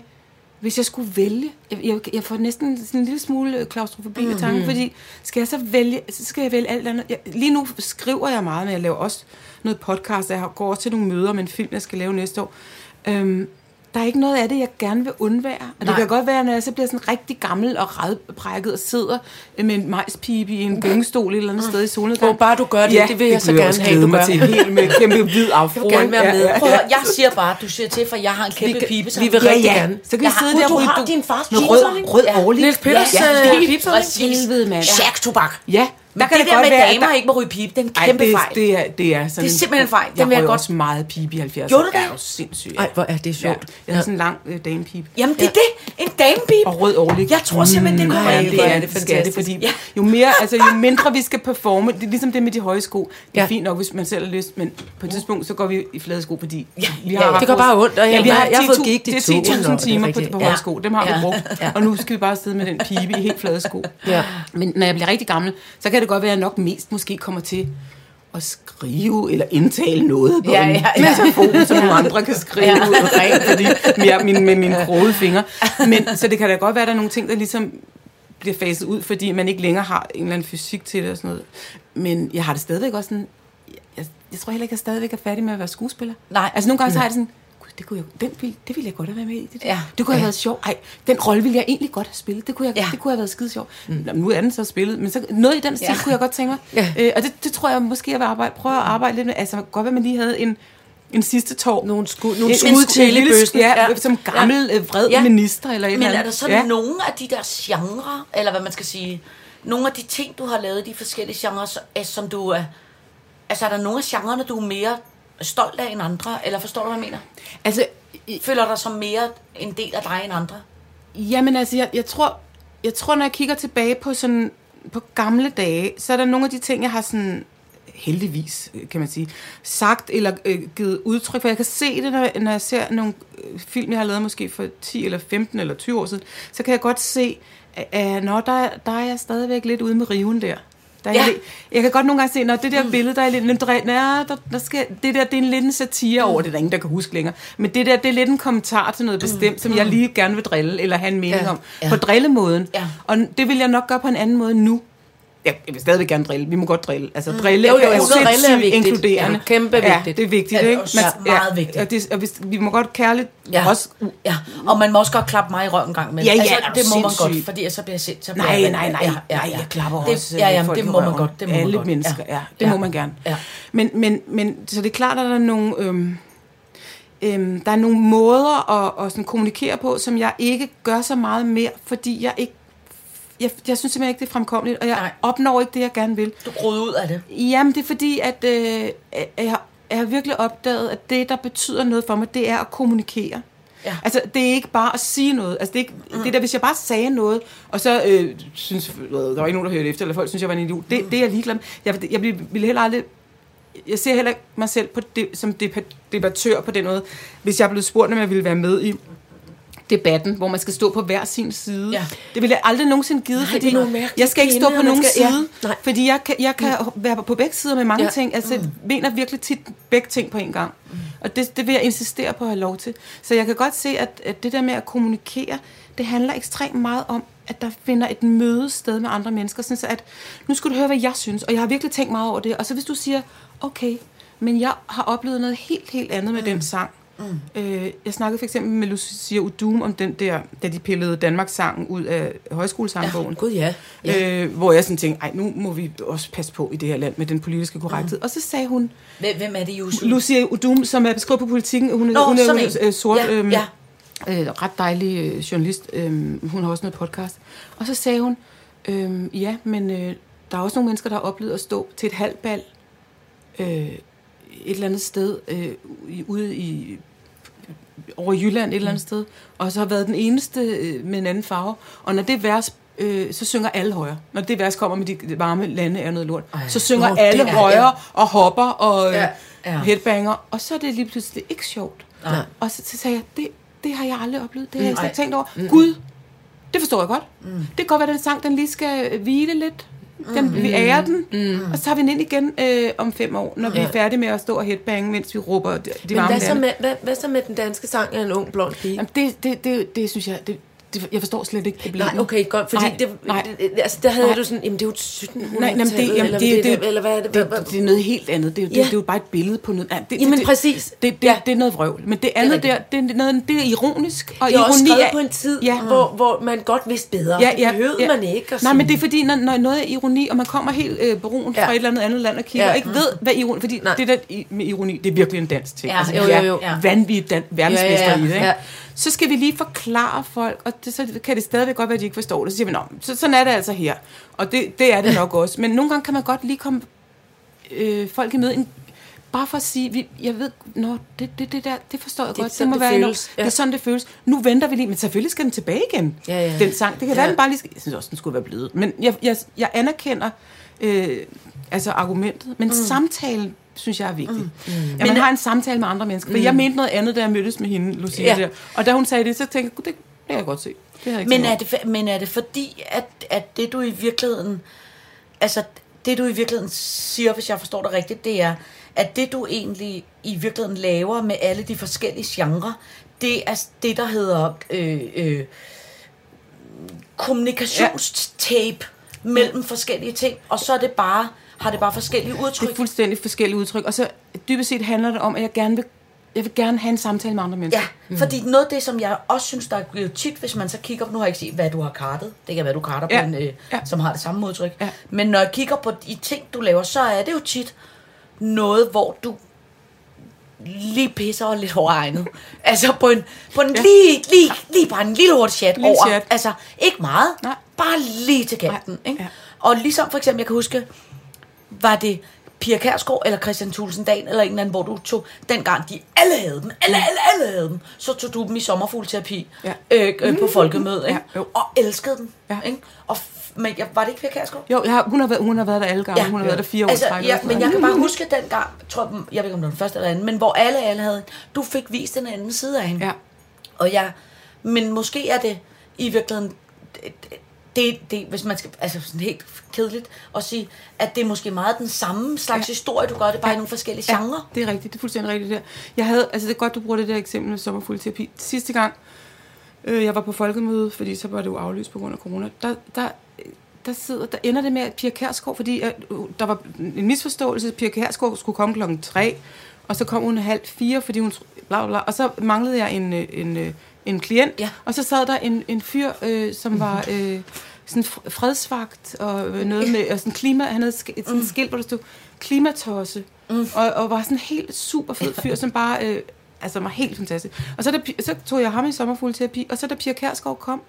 hvis jeg skulle vælge, jeg, jeg, jeg får næsten sådan en lille smule øh, klaustrofobi mm. i tanken, fordi skal jeg så vælge, så skal jeg vælge alt andet. Jeg, lige nu skriver jeg meget, men jeg laver også noget podcast, jeg går også til nogle møder med en film, jeg skal lave næste år. Øhm, der er ikke noget af det, jeg gerne vil undvære. Og det Nej. kan godt være, når jeg så bliver sådan rigtig gammel og redbrækket og sidder med en majspibe i en gyngestol et eller andet sted i solnedgang. Hvor bare du gør det, det vil jeg så kunne gerne have, du mig til helt med kæmpe hvid afro. gerne være med. Prøv at, høre, jeg siger bare, du siger til, for jeg har en kæmpe Vi- pibe. vi vil Ja, rigtig ja. gerne. Så kan vi Jeg sidde der du har du- din fars med pibesamling? rød, rød Ja. årlig. Niels Peters, ja, øh, ja, pibesamling. Præcis. Helvede, mand. Shack-tobak. Ja, Der kan det, det der med, være, damer der- ikke må ryge pibe, det er en Ej, kæmpe det, fejl. det, er, det er sådan Det er simpelthen en fejl. Den Jeg vil jeg godt- også meget pibe i 70'erne. Gjorde du det? Er jo sindssyg. Ej, hvor er det sjovt. Jeg havde sådan en lang øh, damepibe. Jamen, det er det. En damepibe. Og rød årlig. Jeg tror simpelthen, det kunne Ej, være er det, det det fantastisk. fordi Ja. jo mere, altså jo mindre vi skal performe, det er ligesom det med de høje sko. Det er Ja. fint nok, hvis man selv har lyst, men på et tidspunkt, så går vi i flade sko, fordi Ja, vi ja, har ja. Det vores- bare ondt, og jeg- vi har jeg- har fået 10.000 gigt i Det er tåen, og 10.000 det er timer på, Ja. høje sko, dem har Ja. vi brugt, og nu skal vi bare sidde med den pibe i helt flade sko. Ja. Men når jeg bliver rigtig gammel, så kan det godt være, at jeg nok mest måske kommer til at skrive eller indtale noget på Ja, ja, ja. telefon, som nogle andre kan skrive Ja. ud rent, fordi mere min, med mine krogede fingre. Men, så det kan da godt være, at der er nogle ting, der ligesom bliver faset ud, fordi man ikke længere har en eller anden fysik til det og sådan noget. Men jeg har det stadigvæk også sådan... Jeg, jeg tror heller ikke, at jeg stadigvæk er færdig med at være skuespiller. Nej. Altså nogle gange så har jeg det sådan... "Gud, Det, kunne jeg, den, vil- det ville jeg godt have været med i. Det, der. Ja. det kunne have været sjovt. Ej, den rolle ville jeg egentlig godt have spillet. Det kunne, jeg, Ja. det kunne have været skide sjovt. Mm. Nu er den så spillet, men så, noget i den stil Ja. ja. kunne jeg godt tænke mig. Ja. Øh, og det, det tror jeg måske, jeg vil arbejde, prøve at arbejde lidt med. Altså godt, at man lige havde en, en sidste tår. Nogle skud, nogle En- skud sku- til lille-. Ja, Ja. som gammel, ja. vred Ja. ja. minister eller Men eller er der så ja. nogle af de der genrer, eller hvad man skal sige, nogle af de ting, du har lavet de forskellige genrer, som du er... Altså, er der nogle af genrerne, du er mere stolt af end andre? Eller forstår du, hvad jeg mener? Altså, Føler dig som mere en del af dig end andre? Jamen altså, jeg, jeg, tror, jeg tror, når jeg kigger tilbage på sådan på gamle dage, så er der nogle af de ting, jeg har sådan heldigvis, øh, kan man sige, sagt eller øh, givet udtryk for. Jeg kan se det, når, når jeg ser nogle øh, film, jeg har lavet måske for 10 eller 15 eller 20 år siden, så kan jeg godt se, at, at når der, der er jeg stadigvæk lidt ude med riven der. Der er Ja. jeg, lidt- jeg kan godt nogle gange se, når det der mm. billede, der er lidt, ja, der, der skal, det der, det er en lidt en satire over, det er der ingen, der kan huske længere. Men det der, det er lidt en kommentar til noget bestemt, som jeg lige gerne vil drille, eller have en mening Ja. om. Ja. På drillemåden. Ja. Og det vil jeg nok gøre på en anden måde nu. Jeg, jeg vil stadigvæk gerne drille. Vi må godt drille. Altså, drille Jo, jo, jo, er er sindssygt vigtigt. inkluderende. Ja, kæmpe Ja, vigtigt. det er vigtigt, Ja, ikke? også meget vigtigt. Og, det, og hvis, vi må godt kærligt Ja. også... Ja, og man må også godt klappe mig i røven en gang med. Ja, ja, altså, er det må man sindssyg? godt, fordi så bliver jeg sindssygt. Så bliver Nej, jeg, nej, nej, Ja, nej, ja, nej, ja. jeg klapper det, også Ja, øh, ja, folk det må man godt. Det må Alle man godt. mennesker, ja. Det ja. må man gerne. Ja. Men, men, men, så det er klart, at der er nogle... Øhm, øhm, der er nogle måder at, at sådan kommunikere på, som jeg ikke gør så meget mere, fordi jeg ikke... Jeg, jeg synes simpelthen ikke, det er fremkommeligt, og jeg Nej. Opnår ikke det, jeg gerne vil. Du groede ud af det. Jamen, det er fordi, at, øh, jeg, har- jeg har virkelig opdaget, at det, der betyder noget for mig, det er at kommunikere. Ja. Altså, det er ikke bare at sige noget. Altså, det, er ikke, mm. det der, hvis jeg bare sagde noget, og så øh, synes, der var ikke nogen, der hørte efter, eller folk synes, jeg var en idiot, det, det er jeg ligeglad med. Jeg, jeg vil, vil heller aldrig jeg ser heller ikke mig selv på det, som debattør på den måde. Hvis jeg blev spurgt, om jeg ville være med i debatten, hvor man skal stå på hver sin side. Ja. Det vil jeg aldrig nogensinde give, Nej, fordi jeg skal ikke stå på nogen skal- ja, side, nej. fordi jeg kan, jeg kan være på begge sider med mange Ja. ja. ting. Altså, jeg mener virkelig tit begge ting på en gang. Og det, det vil jeg insistere på at have lov til. Så jeg kan godt se, at, at det der med at kommunikere, det handler ekstremt meget om, at der finder et møde sted med andre mennesker. Sådan så at, nu skal du høre, hvad jeg synes, og jeg har virkelig tænkt meget over det. Og så hvis du siger, okay, men jeg har oplevet noget helt, helt andet med den sang. Mm. Øh, jeg snakkede for eksempel med Lucia Udum om den der, da de pillede Danmarks sang ud af højskolesangbogen. Gud, ja. Ja. Øh, hvor jeg sådan tænkte, ej, nu må vi også passe på i det her land med den politiske korrekthed. Mm. Og så sagde hun, Hvem, hvem er det, Jussi? Lucia Udum, som er beskrevet på politikken, hun, Nå, hun er, sådan hun en. øh, sort. Ja, øhm, ja. øh, ret dejlig øh, journalist. Øh, hun har også noget podcast. Og så sagde hun, øh, ja, men øh, der er også nogle mennesker, der har oplevet at stå til et halvbal øh, et eller andet sted øh, ude i over Jylland et eller andet sted, og så har været den eneste øh, med en anden farve. Og når det vers, øh, så synger alle højere. Når det vers kommer med de varme lande er noget lort, så synger Nå, alle er- højere og hopper og øh, Ja, ja, ja. ja. headbanger, og så er det lige pludselig ikke sjovt. Nej. Og så, så sagde jeg, det, det har jeg aldrig oplevet, det har jeg slet ikke tænkt over. Mm. Gud, det forstår jeg godt. Mm. Det kan godt være, at den sang, den lige skal hvile lidt. Den, mm. Vi ærer den, mm. og så tager vi den ind igen øh, om fem år, når vi er færdige med at stå og headbange, mens vi råber de, de Men varme hvad så, med, hvad, hvad så med den danske sang af en ung blond pige? Jamen, det, det, det, det synes jeg, det, det, jeg forstår slet ikke problemet. Nej, okay, godt, fordi Nej, det, nej. det, altså, der havde Nej. du sådan, jamen det er jo 1700 Nej, jamen, det, jamen, eller, det, det, det, eller hvad er det? det, det, det er noget helt andet. Det, er jo- det, Ja. det er jo bare et billede på noget. Ja, det, Jamen, det, præcis. Det, det, det, Ja. det er noget vrøvl. Men det andet der, det er, noget, det er ironisk. Og det er også ironi skrevet er- på en tid, Ja. hvor, hvor man godt vidste bedre. Ja, ja, det behøvede ja. man ikke Nej, men det er fordi, når, når noget er ironi, og man kommer helt øh, brun Ja. fra et eller andet andet land og kigger, Ja. og ikke ved, hvad ironi... Fordi Nej. det der i- med ironi, det er virkelig en dansk ting. Altså, Ja, jo, er jo, jo. Ja. vanvittigt verdensmester Ja, ja, ja. i det, ikke? Så skal vi lige forklare folk, og det, så kan det stadigvæk godt være, at de ikke forstår det. Så siger vi, Nå, så, sådan er det altså her. Og det, det er det nok også. Men nogle gange kan man godt lige komme øh, folk i møde, en, bare for at sige, vi, jeg ved, nå, det, det, det der, det forstår jeg Det godt. sådan, må det være føles. Ja. Det er sådan, det føles. Nu venter vi lige, men selvfølgelig skal den tilbage igen, Ja, ja. den sang. Det kan Ja. være, den bare lige skal, jeg synes også, den skulle være blevet. Men jeg, jeg, jeg anerkender øh, altså argumentet, men mm. samtalen synes jeg er vigtig. Mm. Mm. At man har en samtale med andre mennesker. For jeg mente noget andet, da jeg mødtes med hende, Lucia, Ja. der. Og da hun sagde det, så tænkte jeg, "Gud, det, det kan jeg godt se. Det jeg ikke Men er, over." det, men er det fordi, at, at det du i virkeligheden, altså det du i virkeligheden siger, hvis jeg forstår det rigtigt, det er, at det du egentlig i virkeligheden laver med alle de forskellige genrer, det er det, der hedder øh, øh, kommunikationstape mellem forskellige ting, og så er det bare, har det bare forskellige Det udtryk. er fuldstændig forskellige udtryk. Og så dybest set handler det om, at jeg gerne vil, jeg vil gerne have en samtale med andre mennesker. Ja, mm. fordi noget af det, som jeg også synes, der er tit, hvis man så kigger, nu har jeg ikke set, hvad du har kartet. Det kan være, du karter Ja, på en, øh, ja. som har det samme udtryk. Ja. Men når jeg kigger på de ting, du laver, så er det jo tit noget, hvor du lige pisser og lidt hårdegnet. altså på en, på en ja. lige, lige, lige bare en lille hurtig chat Lille over. chat. Altså ikke meget, Nej. bare lige til kanten. Ikke? ja. Og ligesom for eksempel, jeg kan huske, var det Pia Kærsgaard eller Christian Thulesen Dahl eller en eller anden, hvor du tog, dengang de alle havde dem, alle, alle, alle havde dem, så tog du dem i sommerfuglterapi Ja. øh, øh, på folkemødet, ikke? Ja, jo. og elskede dem. Ja. Ikke? Og men jeg, var det ikke Pia Kærsgaard? Jo, jeg har, hun, har været, hun har været der alle gange. Ja, hun har været der fire år. altså, ja, men jeg kan bare huske den gang, tror jeg, jeg ved ikke om det var den første eller anden, men hvor alle, alle havde, du fik vist den anden side af hende. Ja. Og jeg, men måske er det i virkeligheden, det, det, det, hvis man skal, altså sådan helt kedeligt at sige, at det er måske meget den samme slags ja. historie, du gør det bare ja. i nogle forskellige Ja, genrer. det er rigtigt. Det er fuldstændig rigtigt der. Jeg havde, altså det er godt, du bruger det der eksempel med sommerfuglterapi. Sidste gang, øh, jeg var på folkemøde, fordi så var det jo aflyst på grund af corona, der, der, der, sidder, der ender det med, at Pia Kærsgaard, fordi øh, der var en misforståelse, at Pia Kærsgaard skulle komme klokken tre, og så kom hun halv fire, fordi hun bla bla og så manglede jeg en, øh, en, øh, en klient, Ja. og så sad der en, en fyr, øh, som var øh, sådan fr- fredsvagt, og noget med, og sådan klima, han havde sk- sådan et skilt, hvor der stod klimatosse, mm. og, og var sådan en helt super fed fyr, som bare, øh, altså var helt fantastisk. Og så, Pi- så tog jeg ham i sommerfuglterapi, og så da Pia Kærsgaard kom,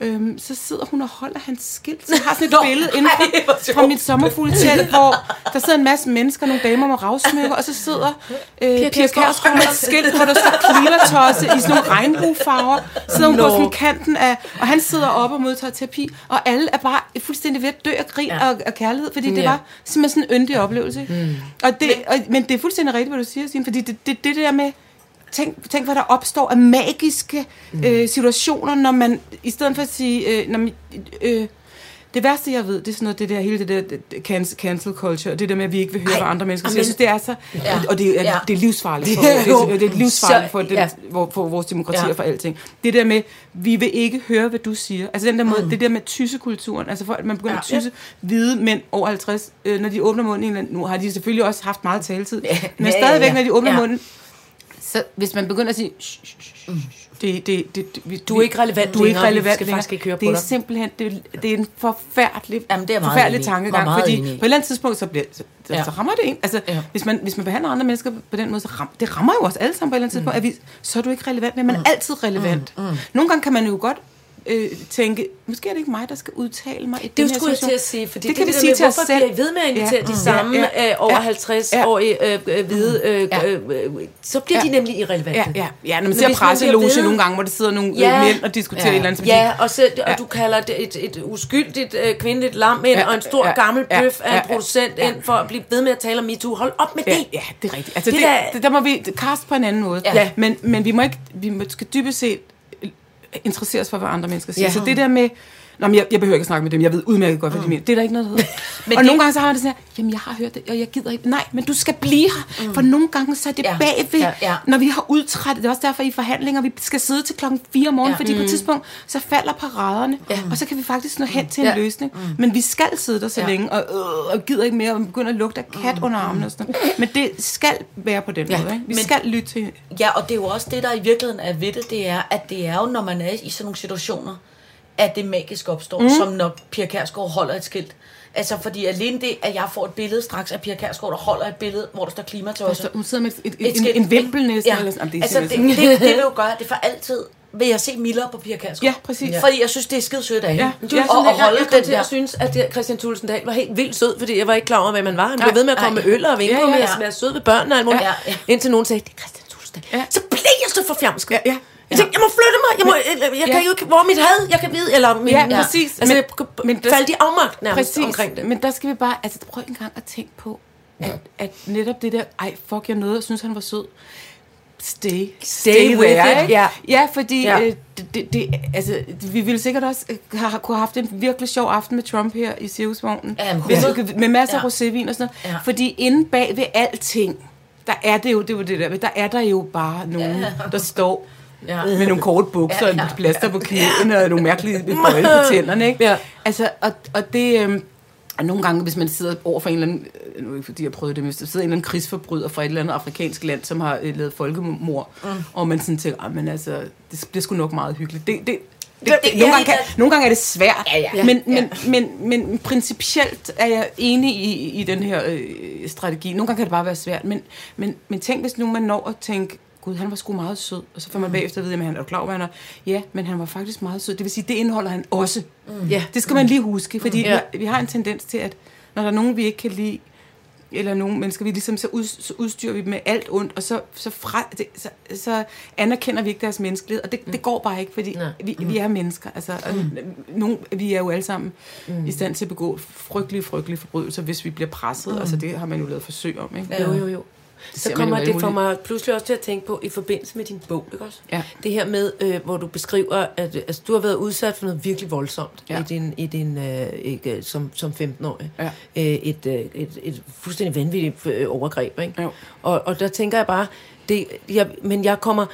Øhm, så sidder hun og holder hans skilt. Så jeg har sådan et Nå, billede inden fra, fra mit sommerfugltelt, hvor der sidder en masse mennesker, nogle damer med ravsmykker, og så sidder øh, Pia Kjærsgaard. Med et skilt, hvor der står klimatosse i sådan nogle regnbuefarver. Sidder hun på Nå. sådan kanten af, og han sidder oppe og modtager terapi, og alle er bare fuldstændig ved at dø af grin ja. og, og kærlighed, fordi det Ja. var simpelthen sådan en yndig oplevelse. Mm. Og det, og, men det er fuldstændig rigtigt, hvad du siger, Signe, fordi det, det, det der med, tænk, tænk, hvad der opstår af magiske øh, situationer, når man, i stedet for at sige, øh, når man, øh, det værste, jeg ved, det er sådan noget, det der, hele det der cancel, cancel culture, det der med, at vi ikke vil høre, Ej, hvad andre mennesker siger. men- Jeg synes, det er så, Ja. og det er, Ja. det er livsfarligt for, Det er det, er, livsfarligt for, det, ja. for, for vores demokrati Ja. og for alting. Det der med, vi vil ikke høre, hvad du siger. Altså den der måde, det der med tyssekulturen, altså for, at man begynder Ja. at tysse hvide mænd over 50, øh, når de åbner munden, nu har de selvfølgelig også haft meget taletid, men ja, stadigvæk, ja. når de åbner Ja. munden, så hvis man begynder at sige, shh, shh, shh, shh, Det, det, det, vi, Du er ikke relevant Du er ikke længere, vi relevant skal længere. faktisk ikke høre på Det er dig. simpelthen, det, det er en forfærdelig, Jamen, det er forfærdelig enig tankegang. Meget Fordi enig på et eller andet tidspunkt, så, bliver, så, ja. Ja. så rammer det en. Altså, Ja. hvis, man, hvis man behandler andre mennesker på den måde, så ram, det rammer jo os alle sammen på et eller andet tidspunkt. At vi, så er du ikke relevant, men man er altid relevant. Mm. Mm. Nogle gange kan man jo godt øh, tænke, måske er det ikke mig, der skal udtale mig i Det den er her situation. til at sige, fordi det kan vi der sige med, til os hvorfor selv. bliver I ved med at invitere Ja. de Mm. samme Ja, ja. øh, over Ja. 50-årige øh, øh, hvide, øh, Ja. øh, øh, så bliver de Ja. nemlig irrelevante. Ja, ja, ja, når man ser presseloge ved- nogle gange, hvor der sidder nogle Ja. ja. mænd og diskuterer Ja. et eller andet. Ja, og, så, og Ja. du kalder det et, et uskyldigt øh, kvindeligt lam ind, Ja, og en stor ja, gammel ja, bøf af en ja, ja, producent ja. ind for at blive ved med at tale om MeToo. Hold op med Ja, det. ja, det er rigtigt. Altså, Det det, er det, der må vi kaste på en anden måde. Ja. Men, men vi må ikke, vi skal dybest set interessere os for, hvad andre mennesker siger. Ja. Så det der med, Nå, men jeg, jeg behøver ikke at snakke med dem, jeg ved udmærket godt, hvad de mener. Det er der ikke noget, der hedder. Men og det- nogle gange så har man det sådan her, jamen jeg har hørt det, og jeg gider ikke. Nej, men du skal blive her, for nogle gange så er det Ja. ja. bagved, Ja, ja, ja. ja. når vi har udtrættet. Det er også derfor i forhandlinger, vi skal sidde til klokken 4 om morgenen, Ja. ja. fordi på et tidspunkt, så falder paraderne, Ja. ja. og så kan vi faktisk nå hen til Ja. en løsning. Men vi skal sidde der så Ja. ja. længe, og, øh, og gider ikke mere, og begynder at lugte af kat under armene og sådan noget. Men det skal være på den Ja. måde. Ikke? Vi Men- skal lytte til Ja, og det er jo også det, der i virkeligheden er ved det, det er, at det er jo, når man er i sådan nogle situationer, at det magisk opstår, mm. som når Pia Kærsgaard holder et skilt. Altså, fordi alene det, at jeg får et billede straks af Pia Kærsgaard, der holder et billede, hvor der står klimatosser. Altså, hun sidder med et, et, Et en, en vimpel næsten. Ja. Eller sådan. Jamen, det er altså, det, det, det, vil jo gøre, det for altid vil jeg se Miller på Pia Kærsgaard. Ja, præcis. Ja. Fordi jeg synes, det er skide sødt af hende. Ja. Du er og, sådan, og jeg, holde jeg kom den til at der. synes, at Christian Thulesen Dahl var helt vildt sød, fordi jeg var ikke klar over, hvad man var. Han blev ved med at komme med øl og vinke Ja, ja, ja, med ja. at være sød ved børnene og alt muligt. Ja, ja. Indtil nogen sagde, det er Christian Thulesen Dahl. Ja. Så blev jeg så forfjamsket. Ja, ja. Jeg tænkte, jeg må flytte mig. Jeg, må, jeg, jeg kan Ja. jo ikke, hvor er mit had? Jeg kan vide, eller min, Ja, præcis. Altså, Men- jeg men der- falde i afmagt nærmest Præcis, omkring det. men der skal vi bare, altså prøv en gang at tænke på, at, at netop det der, ej fuck, jeg nåede, og synes han var sød. Stay, Stay with it, ikke? ja. ja, fordi Ja. ja. Øh, det, det, det, altså, vi ville sikkert også øh, have, kunne have haft en virkelig sjov aften med Trump her i Cirkusvognen. Ja, men med masser af Ja. rosévin og sådan noget. Ja. Fordi inde bag ved alting, der er det jo, det var det der, der er der jo bare nogen, ja. der står Ja. med nogle korte bukser Ja, ja, ja. og plaster på knæene og nogle mærkelige bøjle på tænderne, ikke? Ja. Altså, og, og det... Øhm, og nogle gange, hvis man sidder over for en eller anden, øh, nu er ikke fordi jeg prøvet det, men hvis der sidder en eller anden krigsforbryder fra et eller andet afrikansk land, som har øh, lavet folkemord, mm. og man sådan tænker, "Ah, men altså, det bliver sgu nok meget hyggeligt. Det, det, det, det, det- nogle, gange kan, nogle gange er det svært, Ja, ja. men, Ja. men, men, men principielt er jeg enig i, i den her øh, strategi. Nogle gange kan det bare være svært, men, men, men tænk, hvis nu man når at tænke, gud, han var sgu meget sød, og så får man bagefter at vide, at han er klar, over, han er. Ja, men han var faktisk meget sød. Det vil sige, det indeholder han også. Ja. Det skal man lige huske, fordi Ja. vi, vi har en tendens til, at når der er nogen, vi ikke kan lide, eller nogle mennesker, vi ligesom, så, ud, så udstyrer vi dem med alt ondt, og så, så, fra, det, så, så anerkender vi ikke deres menneskelighed, og det, det går bare ikke, fordi Nej. vi, vi er mennesker. Altså, og nogle, vi er jo alle sammen i stand til at begå frygtelige, frygtelige forbrydelser, hvis vi bliver presset. Altså, det har man jo lavet forsøg om, ikke? Jo, jo, jo. Så kommer det for mig pludselig også til at tænke på, i forbindelse med din bog, ikke også? Ja. Det her med, øh, hvor du beskriver, at altså, du har været udsat for noget virkelig voldsomt Ja. i din, i din, øh, ikke, som, som 15-årig. Ja. Øh, et, øh, et, et fuldstændig vanvittigt øh, overgreb, ikke? Jo. Og, og der tænker jeg bare, det, jeg, men jeg kommer,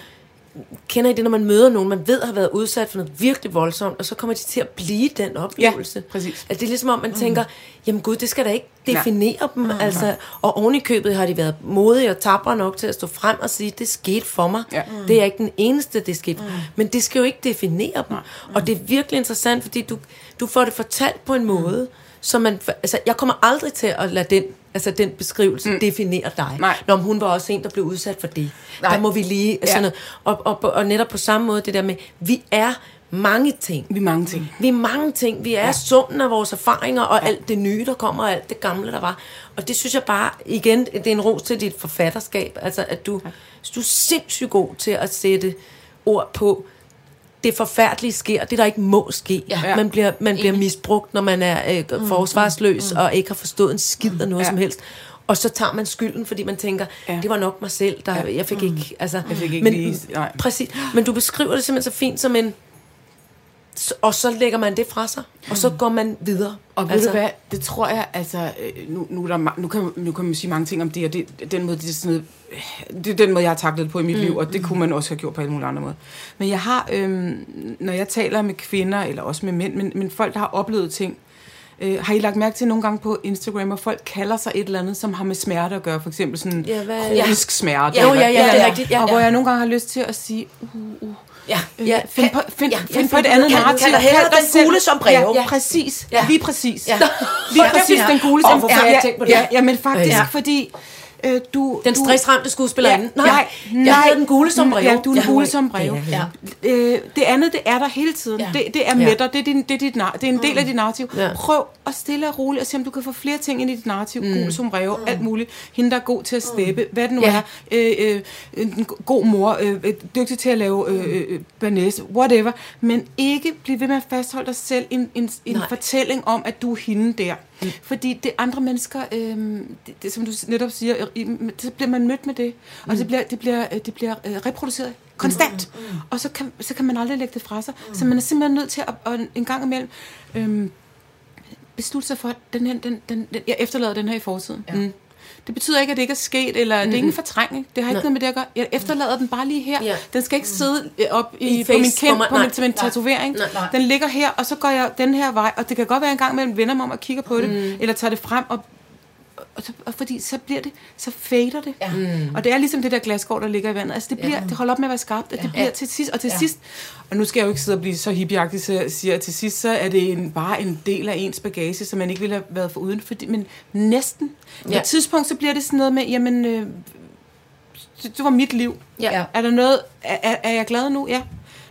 kender I det, når man møder nogen, man ved har været udsat for noget virkelig voldsomt, og så kommer de til at blive den oplevelse. præcis. At det er ligesom om, man tænker, jamen gud, det skal da ikke definere dem. Mm. Altså, og oven i købet har de været modige og tabre nok til at stå frem og sige, det skete for mig. Ja. Det er ikke den eneste, det skete. Men det skal jo ikke definere dem. Og det er virkelig interessant, fordi du, du får det fortalt på en måde, så man, altså, jeg kommer aldrig til at lade den, altså den beskrivelse mm. definere dig. Nej. Når hun var også en, der blev udsat for det. Nej. Der må vi lige, Ja. sådan noget. Og, og, og, og netop på samme måde, det der med, vi er mange ting. Vi er mange ting. Vi er mange ting. Vi er ja. summen af vores erfaringer og ja. alt det nye, der kommer, og alt det gamle, der var. Og det synes jeg bare, igen, det er en ros til dit forfatterskab. Altså, at du, du er sindssygt god til at sætte ord på, det forfærdelige sker, det der ikke må ske. Ja. Man bliver, man bliver misbrugt, når man er øh, forsvarsløs og ikke har forstået en skid af noget Ja. som helst. Og så tager man skylden, fordi man tænker, Ja. det var nok mig selv, der jeg fik ikke... Altså, Jeg fik ikke men, lige- nej. Præcis. Men du beskriver det simpelthen så fint som en... Og så lægger man det fra sig, og så går man videre. Og ved altså, du hvad, det tror jeg, altså, øh, nu, nu, er der, nu, kan, nu kan man sige mange ting om det, og det, den måde, det, er sådan noget, øh, det er den måde, jeg har taklet det på i mit mm, liv, og det kunne man også have gjort på alle mulige andre måder. Men jeg har, øhm, når jeg taler med kvinder, eller også med mænd, men, men folk, der har oplevet ting, øh, har I lagt mærke til nogle gange på Instagram, at folk kalder sig et eller andet, som har med smerte at gøre, for eksempel sådan Ja, hvad- kronisk smerte. Ja, eller ja, et ja, eller er andet. rigtigt, ja, og hvor ja. jeg nogle gange har lyst til at sige, uh, uh, Ja. Ja, find på, find, Ja, find på et andet kan- narrativ. kan hellere dig den gule som breve. Ja, ja præcis. Ja. Lige præcis. Ja. Lige præcis den gule som det? Ja, ja, men faktisk, fordi øh, du... Den stressramte skuespillerinde. Ja, nej, nej. jeg havde den gule som brev. Ja, du er den gule som brev. Ja. Ja. Øh, det andet, det er der hele tiden. Ja. Det, det er med Ja. dig. Det er, din, det, er dit, det er en del af dit narrativ. Ja. Prøv at stille og roligt og se, om du kan få flere ting ind i dit narrativ. Mm. Gul som brev, alt muligt. Hende, der er god til at steppe. Hvad det nu Ja. er. Øh, øh, en god mor. Øh, øh, dygtig til at lave øh, øh, banæs. Whatever. Men ikke blive ved med at fastholde dig selv i en, en, en Nej. fortælling om, at du er hende der. Mm. Fordi det andre mennesker, øh, det, det, som du netop siger, i- så bliver man mødt med det. Og det bliver, det bliver, øh, det bliver øh, reproduceret konstant. Mm. Og så kan, så kan man aldrig lægge det fra sig. Mm. Så man er simpelthen nødt til at, at en gang imellem øh, beslutte sig for, at den her, den, den, den, jeg efterlader den her i fortiden. Ja. Mm. Det betyder ikke, at det ikke er sket, eller mm. det er ikke en fortrængning. Det har ikke noget med det at gøre. Jeg efterlader den bare lige her. Ja. Den skal ikke sidde øh, op i, I på min man- på min, til min tatovering. Nej, nej. Den ligger her, og så går jeg den her vej. Og det kan godt være en gang imellem vender mig om og kigger på det, mm. eller tager det frem og og, så, og fordi så bliver det, så fader det. Ja. Mm. Og det er ligesom det der glasgård, der ligger i vandet. Altså det, bliver, ja. det holder op med at være skarpt, og det bliver til sidst, og til Ja. ja. sidst, og nu skal jeg jo ikke sidde og blive så hippieagtig, så jeg siger, at til sidst, så er det en, bare en del af ens bagage, som man ikke ville have været for uden, fordi, men næsten. Ja. På Ja. et tidspunkt, så bliver det sådan noget med, jamen, øh, det, det var mit liv. Ja. Er der noget, er, er jeg glad nu? Ja.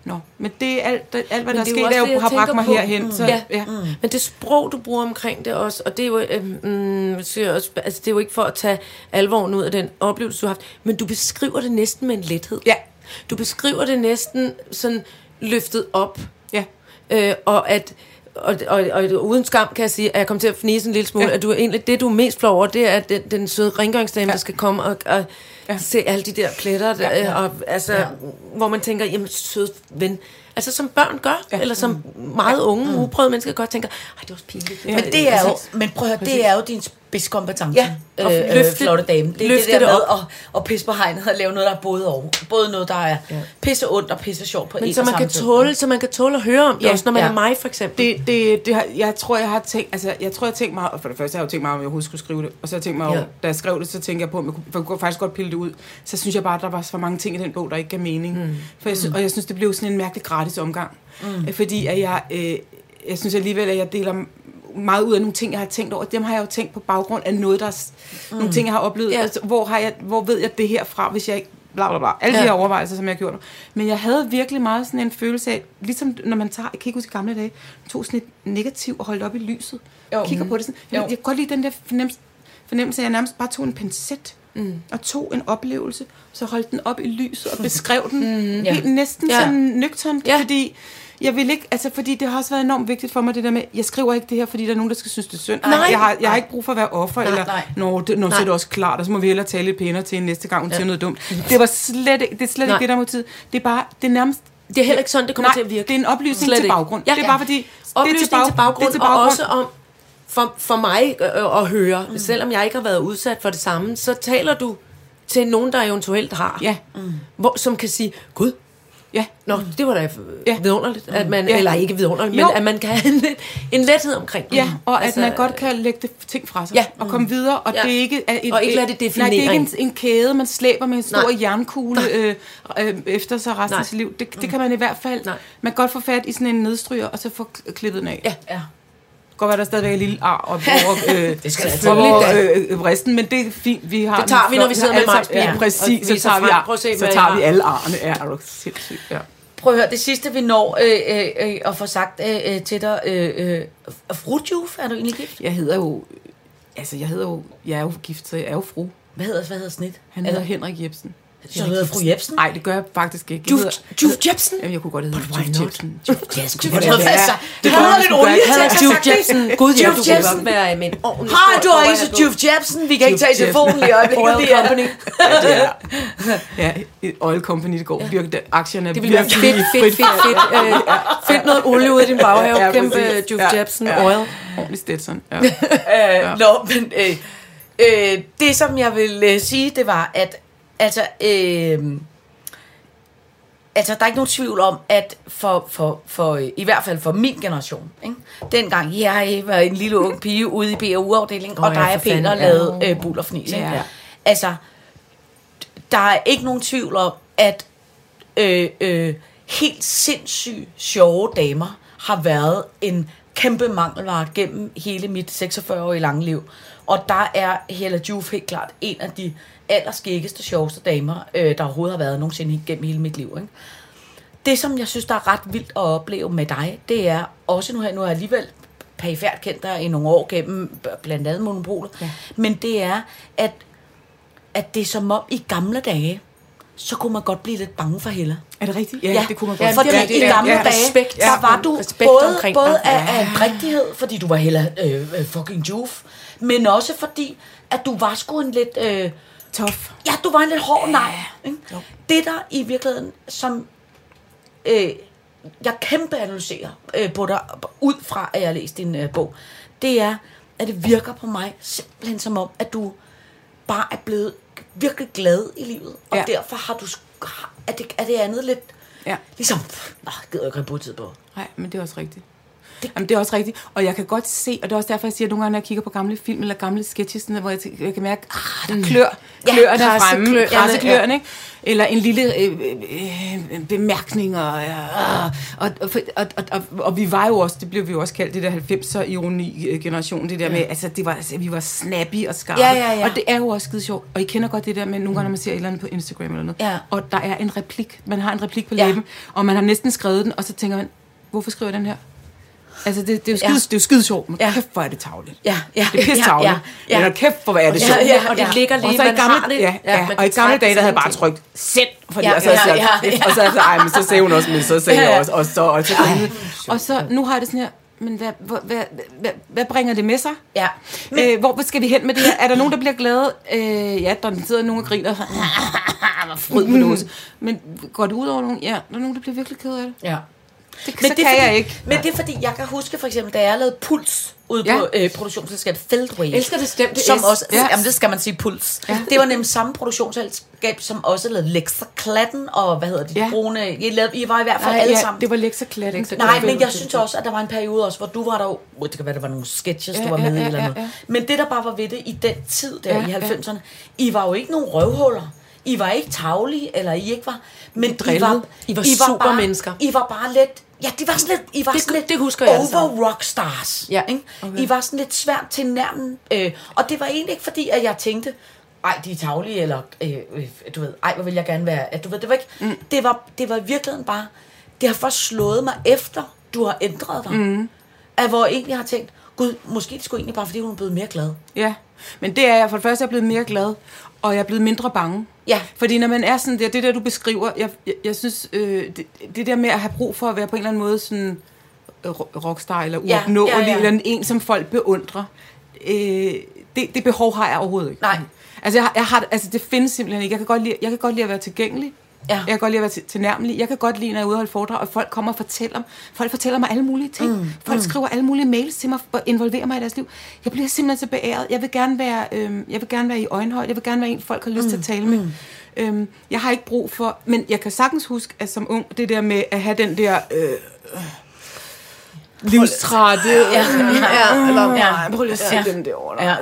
Nå, men det er alt, alt hvad Men der er sket, er jo, det, har bragt mig på. herhen. Mm. Så, Ja. ja. Men det sprog, du bruger omkring det også, og det er jo, øhm, mm, også, altså, det er jo ikke for at tage alvoren ud af den oplevelse, du har haft, men du beskriver det næsten med en lethed. Ja. Du beskriver det næsten sådan løftet op, ja. øh, og at og, og, og, uden skam kan jeg sige, at jeg kommer til at fnise en lille smule, ja. At du egentlig, det du er mest flov over, det er den, den søde rengøringsdame. Ja. der skal komme og, og ja. Ja. se alle de der pletter, der, ja, ja. og, altså, ja. hvor man tænker, jamen søde ven, altså som børn gør, ja. Ja. eller som meget unge, mm. uprøvede mennesker godt tænker, ej det var også pinligt. Ja. Men det er jo, Præcis. men prøv at høre, det er jo din spidskompetence. Ja, og og øh, løfte- øh, flotte dame. Det er det der det med op. at, at pisse på hegnet og lave noget, der er både og. Både noget, der er Ja. pisse ondt og pisse sjovt på Men en så man kan tid. tåle, så man kan tåle at høre om det, Ja, også når man ja. er mig for eksempel. Det, det, det har, jeg tror, jeg har tænkt, altså, jeg tror, jeg har tænkt meget, og for det første har jeg jo tænkt meget, om jeg overhovedet skulle skrive det, og så har jeg tænkt mig, Ja. da jeg skrev det, så tænkte jeg på, om jeg kunne, for jeg kunne faktisk godt pille det ud, så synes jeg bare, at der var så mange ting i den bog, der ikke gav mening. Mm. For jeg, synes, og jeg synes, det blev sådan en mærkelig gratis omgang. Mm. Fordi at jeg, øh, jeg synes alligevel, at jeg deler meget ud af nogle ting, jeg har tænkt over. Dem har jeg jo tænkt på baggrund af noget, der er, mm. nogle ting, jeg har oplevet. Ja. Altså, hvor, har jeg, hvor ved jeg det her fra, hvis jeg ikke bla bla bla. Alle Ja. de her overvejelser, som jeg gjort. Men jeg havde virkelig meget sådan en følelse af, ligesom når man tager, jeg kan ikke huske gamle dage, tog sådan et negativ og holdt op i lyset. Jo. Kigger på det sådan. Jo. Jeg, kan godt lide den der fornemmelse, fornemmelse af, at jeg nærmest bare tog en pincet mm. og tog en oplevelse, så holdt den op i lyset og beskrev den mm, ja. helt næsten Ja. sådan nøgternt, ja. fordi jeg vil ikke, altså fordi det har også været enormt vigtigt for mig, det der med, jeg skriver ikke det her, fordi der er nogen, der skal synes, det er synd. Nej. jeg, har, jeg har ikke brug for at være offer, Nej, eller nej. når det, når Nej. så er det også klart, og så må vi hellere tale lidt pænere til næste gang, hun ja. siger noget dumt. Det var slet ikke, det er slet Nej. ikke det, der er motivet. Det er bare, det er nærmest Det er heller ikke sådan, det kommer Nej, til at virke. det er en oplysning til baggrund. Ja. Det er bare fordi, Oplysning det er til, baggrund, det er til og baggrund. også om, for, for mig øh, at høre, mm. selvom jeg ikke har været udsat for det samme, så taler du til nogen, der eventuelt har, Ja, hvor, som kan sige, gud, ja. Nå, det var da ja. Vidunderligt, at man, Ja. eller ikke vidunderligt, men Jo. at man kan have en, en lethed omkring det. Ja, og at Altså, man godt kan lægge det ting fra sig Ja. og komme videre, og Ja. det er ikke er et, Og ikke lade det definere Nej, det er ikke en. en, kæde, man slæber med en stor Nej. jernkugle øh, øh, efter sig resten Nej. af sit liv. Det, det kan man i hvert fald. Nej. Man kan godt få fat i sådan en nedstryger, og så få klippet den af. Ja. Ja. Godt være, der stadigvæk er lille ar og over, øh, Det skal da. øh, øh, vristen, men det er fint. Vi har Det tager vi, når vi sidder med Majs Ja, præcis. Så tager, vi, ar- så tager vi alle arne. Ja, er du sindssygt. Ja. Prøv at høre, det sidste vi når øh, øh, øh, at få sagt øh, øh, til dig. Øh, øh, Frutjuf, er du egentlig gift? Jeg hedder jo... Altså, jeg hedder jo... Jeg er jo gift, så jeg er jo fru. Hvad hedder, hvad hedder snit? Han Er hedder Henrik Jebsen. Så hedder fru Jebsen? Nej, det gør jeg faktisk ikke. Juf, hedder- Juf Jepsen? Jamen, jeg kunne godt hedde Juf? Jebsen. Juf sgu Det man lidt olie til at Hedder Juf. Jepsen. Gud, ja, du kunne godt være med en ordentlig du har jer ikke så på. Juf Jepsen. Vi kan ikke tage telefonen i øjeblikket. Oil Company. Ja, er. Oil company, det går virkelig. Aktierne er virkelig fedt, fedt, fedt, fedt. Øh, find noget olie ud i din baghave. Kæmpe præcis. Juf ja. oil. Ordentlig Stetson. Øh, Nå, men øh, øh, det som jeg vil øh, sige, det var, at altså, øh, altså, der er ikke nogen tvivl om, at for, for, for i hvert fald for min generation, ikke? dengang jeg var en lille ung pige ude i BAU-afdelingen, Åh, og for fanden, Peter lavede øh, bull og fnis. Ikke? Ja. Altså, der er ikke nogen tvivl om, at øh, øh, helt sindssygt sjove damer har været en kæmpe mangelvare gennem hele mit 46-årige lange liv. Og der er Hella Juf helt klart en af de allerskæggeste, sjoveste damer, øh, der overhovedet har været nogensinde gennem hele mit liv. Ikke? Det, som jeg synes, der er ret vildt at opleve med dig, det er også nu her, nu har jeg alligevel perifært kendt dig i nogle år gennem blandt andet monopolet, ja. men det er, at, at det er som om i gamle dage, så kunne man godt blive lidt bange for Hella. Er det rigtigt? Ja, det kunne man ja, godt. fordi Ja, det- i ja, gamle ja, dage, respekt. der Ja, var du respekt både, både af, af en rigtighed, fordi du var heller øh, øh, fucking juf, men også fordi, at du var sgu en lidt... Øh, Tof. ja, du var en lidt hård nej. Ikke? Det der i virkeligheden, som øh, jeg kæmpe analyserer øh, på dig, ud fra at jeg har læst din øh, bog, det er, at det virker på mig simpelthen som om, at du bare er blevet virkelig glad i livet, og Ja. derfor har du er det, er det andet lidt Ja. ligesom, nå, gider jeg ikke brugt tid på. Nej, men det er også rigtigt. Det, Jamen, det er også rigtigt. Og jeg kan godt se, og det er også derfor, jeg siger, at nogle gange, når jeg kigger på gamle film eller gamle sketches, sådan, hvor jeg, jeg kan mærke, ah, der klør, Ja, klør der fremme, krassekløerne, krassekløerne, ikke? Eller en lille øh, øh, øh, bemærkning, og, ja, og, og, og, og, og, og, vi var jo også, det blev vi jo også kaldt, det der 90'er ironi-generation, det der med, altså, det var, altså, vi var snappy og skarpe. Ja, ja, ja. Og det er jo også skide sjovt. Og I kender godt det der med, nogle gange, når man ser et eller andet på Instagram eller noget, Ja. og der er en replik, man har en replik på Ja. læben, og man har næsten skrevet den, og så tænker man, hvorfor skriver jeg den her? Altså, det, det, er jo skide, Ja. det er skide sjovt, men Ja. ja. kæft, hvor er det tavligt. Ja, ja. Det er pisse tavligt. Ja, ja, ja. Men kæft, hvor er det Ja, sjovt. ja, og det ja. ligger lige, Og så i man gamle, har det. ja, ja, man og i gamle dage, der havde jeg bare trykt send, fordi Ja, ja, så, ja, ja, ja, ja, ja. og så, så, ej, men så sagde hun også, men så sagde Ja, jeg ja. også, og så, og så, og så nu har jeg det sådan her, men hvad, hvad, hvad, hvad, hvad bringer det med sig? Ja. Men, øh, hvor skal vi hen med det her? Er der nogen, der bliver glade? Øh, ja, der sidder nogen og griner. Hvor fryd på dåse. Men går det ud over nogen? Ja, der er nogen, der bliver virkelig ked af det. ja. Det, Men så det, kan fordi, jeg ikke. Men det er fordi, jeg kan huske for eksempel, da jeg lavede Puls ude Ja. på øh, produktionsselskabet Feldway. Elsker det stemte som også, Ja. Jamen det skal man sige, Puls. Ja. Det var nemlig samme produktionsselskab, som også lavede Lexa Klatten, og hvad hedder de, de Ja. brune, I, lavede, I var i hvert fald Nej, alle ja, sammen. det var Lexa Klatten. Nej, men jeg synes også, at der var en periode også, hvor du var der jo, det kan være, der var nogle sketches, Ja, du var ja, med i ja, eller ja, noget. ja. Men det, der bare var ved det i den tid der Ja, i ja. 90'erne, I var jo ikke nogen røvhuller. I var ikke tavlige, eller I ikke var... Men I drillede. var, I var bare, supermennesker. I var bare lidt... Ja, de var sådan lidt... I var Det- sådan lidt det husker jeg over altså. rockstars. Ja. Ikke? Okay. I var sådan lidt svært til nærmen. Øh, og det var egentlig ikke fordi, at jeg tænkte, ej, de er tavlige, eller øh, øh, du ved, ej, hvor vil jeg gerne være. At, du ved, det var ikke... Mm. Det, var, det var i virkeligheden bare... Det har først slået mig efter, du har ændret dig. Mm. At hvor jeg egentlig har tænkt, gud, måske det skulle egentlig bare, fordi hun er blevet mere glad. Ja, men det er jeg. For det første er jeg blevet mere glad, og jeg er blevet mindre bange. Ja. Fordi når man er sådan der, det der du beskriver, jeg, jeg, jeg synes, øh, det, det der med at have brug for at være på en eller anden måde sådan øh, ro- rockstar eller Ja, uopnåelig, ja, ja. eller en, som folk beundrer, øh, det, det behov har jeg overhovedet ikke. Nej. Altså, jeg, har- jeg har, altså, det findes simpelthen ikke. Jeg kan godt lide, jeg kan godt lide at være tilgængelig. Ja. Jeg kan godt lide at være til, tilnærmelig. Jeg kan godt lide, når jeg er holde foredrag, og folk kommer og fortæller, folk fortæller mig alle mulige ting. Mm. Folk skriver alle mulige mails til mig og involverer mig i deres liv. Jeg bliver simpelthen så beæret. Jeg vil gerne være, øhm, jeg vil gerne være i øjenhøjde. Jeg vil gerne være en, folk har lyst mm. til at tale med. Øhm, jeg har ikke brug for... Men jeg kan sagtens huske, at som ung, det der med at have den der... Øh, livstrætte. Ja, Ja, eller, ja. Prøv lige at se Ja. ja. den derovre. Ja.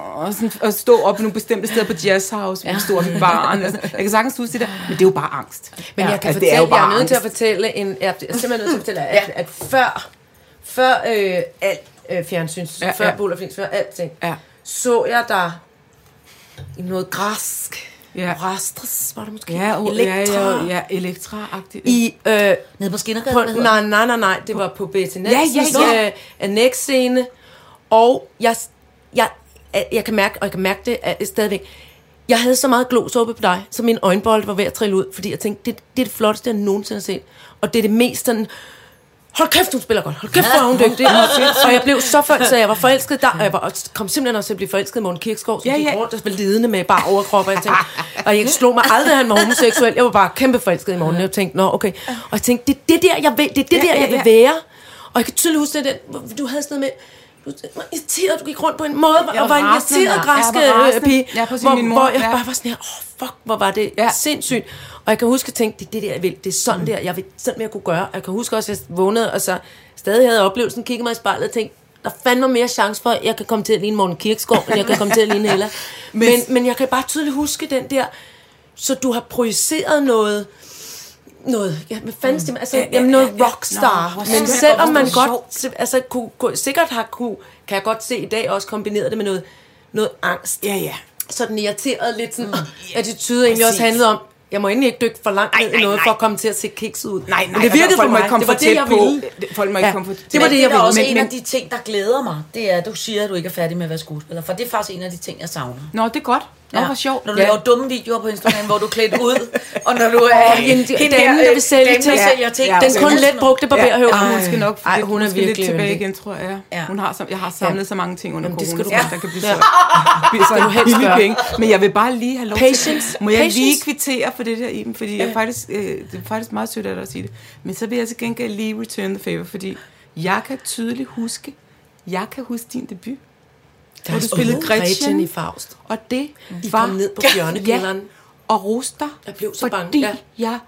Og, sådan, og stå op på nogle bestemte steder på Jazz House, ja. stå op i baren. Altså, jeg kan sagtens huske det der, men det er jo bare angst. Men ja, jeg kan altså, fortælle, det er jeg er nødt til at fortælle en, jeg er simpelthen nødt til at fortælle, at, at før, før øh, alt øh, fjernsyns, Ja, ja, før ja. ja. Bullerflix, før alting, Ja. så jeg der i noget græsk, Ja. Rastres, var det måske? Ja, og, Elektra. ja, ja, ja, Elektra-agtigt. I, øh, Nede på Skinnergade, på, hvad hedder nej, nej, nej, nej, det var på Betty Nelsons ja, ja. øh, annex-scene, og jeg, jeg, jeg kan mærke, og jeg kan mærke det at, stadigvæk, jeg havde så meget glåsuppe på dig, så min øjenbold var ved at trille ud, fordi jeg tænkte, det, det er det flotteste, jeg nogensinde har set, og det er det mest sådan, hold kæft, hun spiller godt, hold kæft, hvor er hun dygtig, og, jeg blev så forelsket, så jeg var forelsket der, og jeg var, og kom simpelthen også til at blive forelsket i Morten Kirkskov, som Ja, ja, gik rundt og var lidende med bare overkrop, og jeg tænkte, og jeg slog mig aldrig, at han var homoseksuel, jeg var bare kæmpe forelsket i Morten, og jeg tænkte, nå, okay, og jeg tænkte, det er det der, jeg vil, det er det der, jeg vil være, og jeg kan tydeligt huske det, den, hvor du havde sådan noget med, du var irriteret, du gik rundt på en måde, Jeg og var var en rasende, irriteret ja. var øh, rasende. pige, Ja, hvor, min mor, hvor jeg ja. bare var sådan her, åh, oh, fuck, hvor var det Ja. sindssygt. Og jeg kan huske at tænke, det er det der, jeg vil, det er sådan der, jeg vil, sådan jeg kunne gøre. Jeg kan huske også, at jeg vågnede, og så stadig havde oplevelsen, kiggede mig i spejlet og tænkte, der fandme mere chance for, at jeg kan komme til at ligne Morten Kirkskov, end jeg kan komme til at ligne Hella. Men, men jeg kan bare tydeligt huske den der, så du har projiceret noget, noget, ja, hvad fanden man? Altså, jamen noget rockstar. Nå, men selvom man godt, altså, kunne, kunne, sikkert har kunne, kan jeg godt se i dag også kombineret det med noget, noget angst. Ja, ja. Sådan irriteret lidt sådan, mm. attitude egentlig også handlede om, jeg må endelig ikke dykke for langt ned i noget, nej. for at komme til at se kikset ud. Nej, nej, Men det virkede for mig. Det var det, tæt jeg ville. Folk må ikke komme for det Det var det, det, jeg er ville. også Men- en men- af de ting, der glæder mig. Det er, at du siger, at du ikke er færdig med at være skuespiller. For det er faktisk en af de ting, jeg savner. Nå, det er godt. Nå, hvor sjovt. Når du Ja. laver dumme videoer på Instagram, hvor du er klædt ud, og når du er Åh, hende- hende der, der øh, vil sælge damen, der ting. sælger ting. Ja, Den ja. kun let brugte barberhøv. Ja, hun skal nok Ej, Ej, hun er skal lidt virkelig tilbage yndig. igen, tror jeg. Ja. Hun har, jeg har samlet så mange ting under Jamen, det corona, skal du- Ja. der kan blive Ja. så, blive så billige gøre. penge. Men jeg vil bare lige have lov Patience. til, må jeg lige Patience. kvittere for det der, Iben, fordi jeg faktisk, øh, det er faktisk meget sødt af dig at sige det. Men så vil jeg til gengæld lige return the favor, fordi jeg kan tydeligt huske, jeg kan huske din debut. Hvor du spillede Gretchen Gretchen, i Faust. og det I var... kom ned på bjørnekælderen. Ja, og roste dig. Jeg blev så bange, Fordi ja. jeg,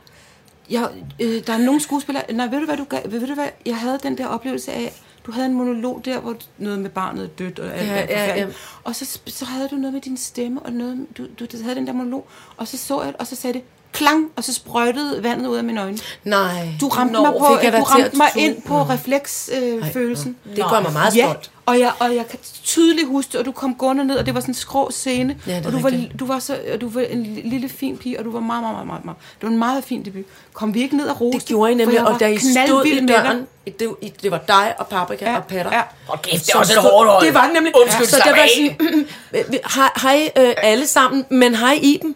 jeg, øh, der er nogle skuespillere... Nej, ved du hvad, du gav, ved du hvad, jeg havde den der oplevelse af, du havde en monolog der, hvor noget med barnet er dødt og alt Ja, ja, ja, ja. Og så, så havde du noget med din stemme, og noget, du, du, du havde den der monolog, og så så jeg, og så sagde det klang, og så sprøjtede vandet ud af mine øjne. Nej. Du ramte Nå, mig, på, jeg du ramte mig ind på refleksfølelsen. Øh, følelsen. Det gør mig meget Ja, stolt. og jeg, og jeg kan tydeligt huske det, og du kom gående ned, og det var sådan en skrå scene. Ja, og du var, rigtigt. du var, så, og du var en lille fin pige, og du var meget, meget, meget, meget, meget. Det var en meget fin debut. Kom vi ikke ned og roste? Det gjorde I nemlig, var og da I stod i døren, det, det, det var dig og Paprika Ja, og Patter. ja. Hold kæft, det et stod- hårdt. Det var det nemlig. Undskyld, så slap der var sådan, hej, hej øh, alle sammen, men hej Iben.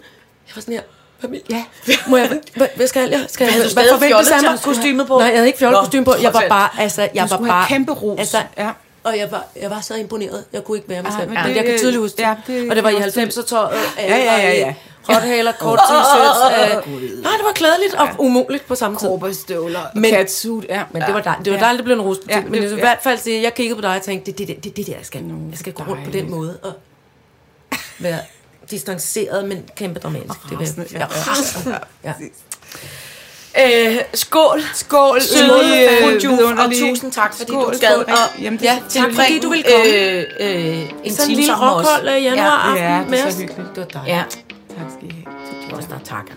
Jeg var sådan her, familie. Ja. Må jeg, hvad, hvad skal jeg? Skal jeg Havde du stadig mig? fjolletandskostyme på? Nej, jeg havde ikke fjollekostyme på. Nå, Jeg var bare, altså, jeg var bare... kæmpe ros. Altså, Ja. Og jeg var, jeg var så imponeret. Jeg kunne ikke være mig Ej, selv. men Men jeg kan tydeligt huske det. ja, det- og det var i det var 90'er-tøjet. Ja, ja, ja, ja. Hothaler, kort t-shirts. øh, Nej, det var klædeligt og umuligt på samme tid. Men, catsuit, ja. Men det var dejligt. Det var dejligt, det blev en rus. Ja, men i hvert fald, så jeg kiggede på dig og tænkte, det er det, det, det, jeg skal. Jeg skal gå rundt på den måde og være distanceret, men kæmpe dramatisk. Det vil. Ja, Ja, ja. Ja. Øh, skål. Skål, Søde øh, og tusind tak, fordi Skål, du gad at Jamen, det- Ja, tak fordi du ville komme. Øh, øh, en Sådan en lille rockhold øh, januar Ja, aften det med er os. så hyggeligt. Det var dejligt. Ja, Tak skal I have. det der takker.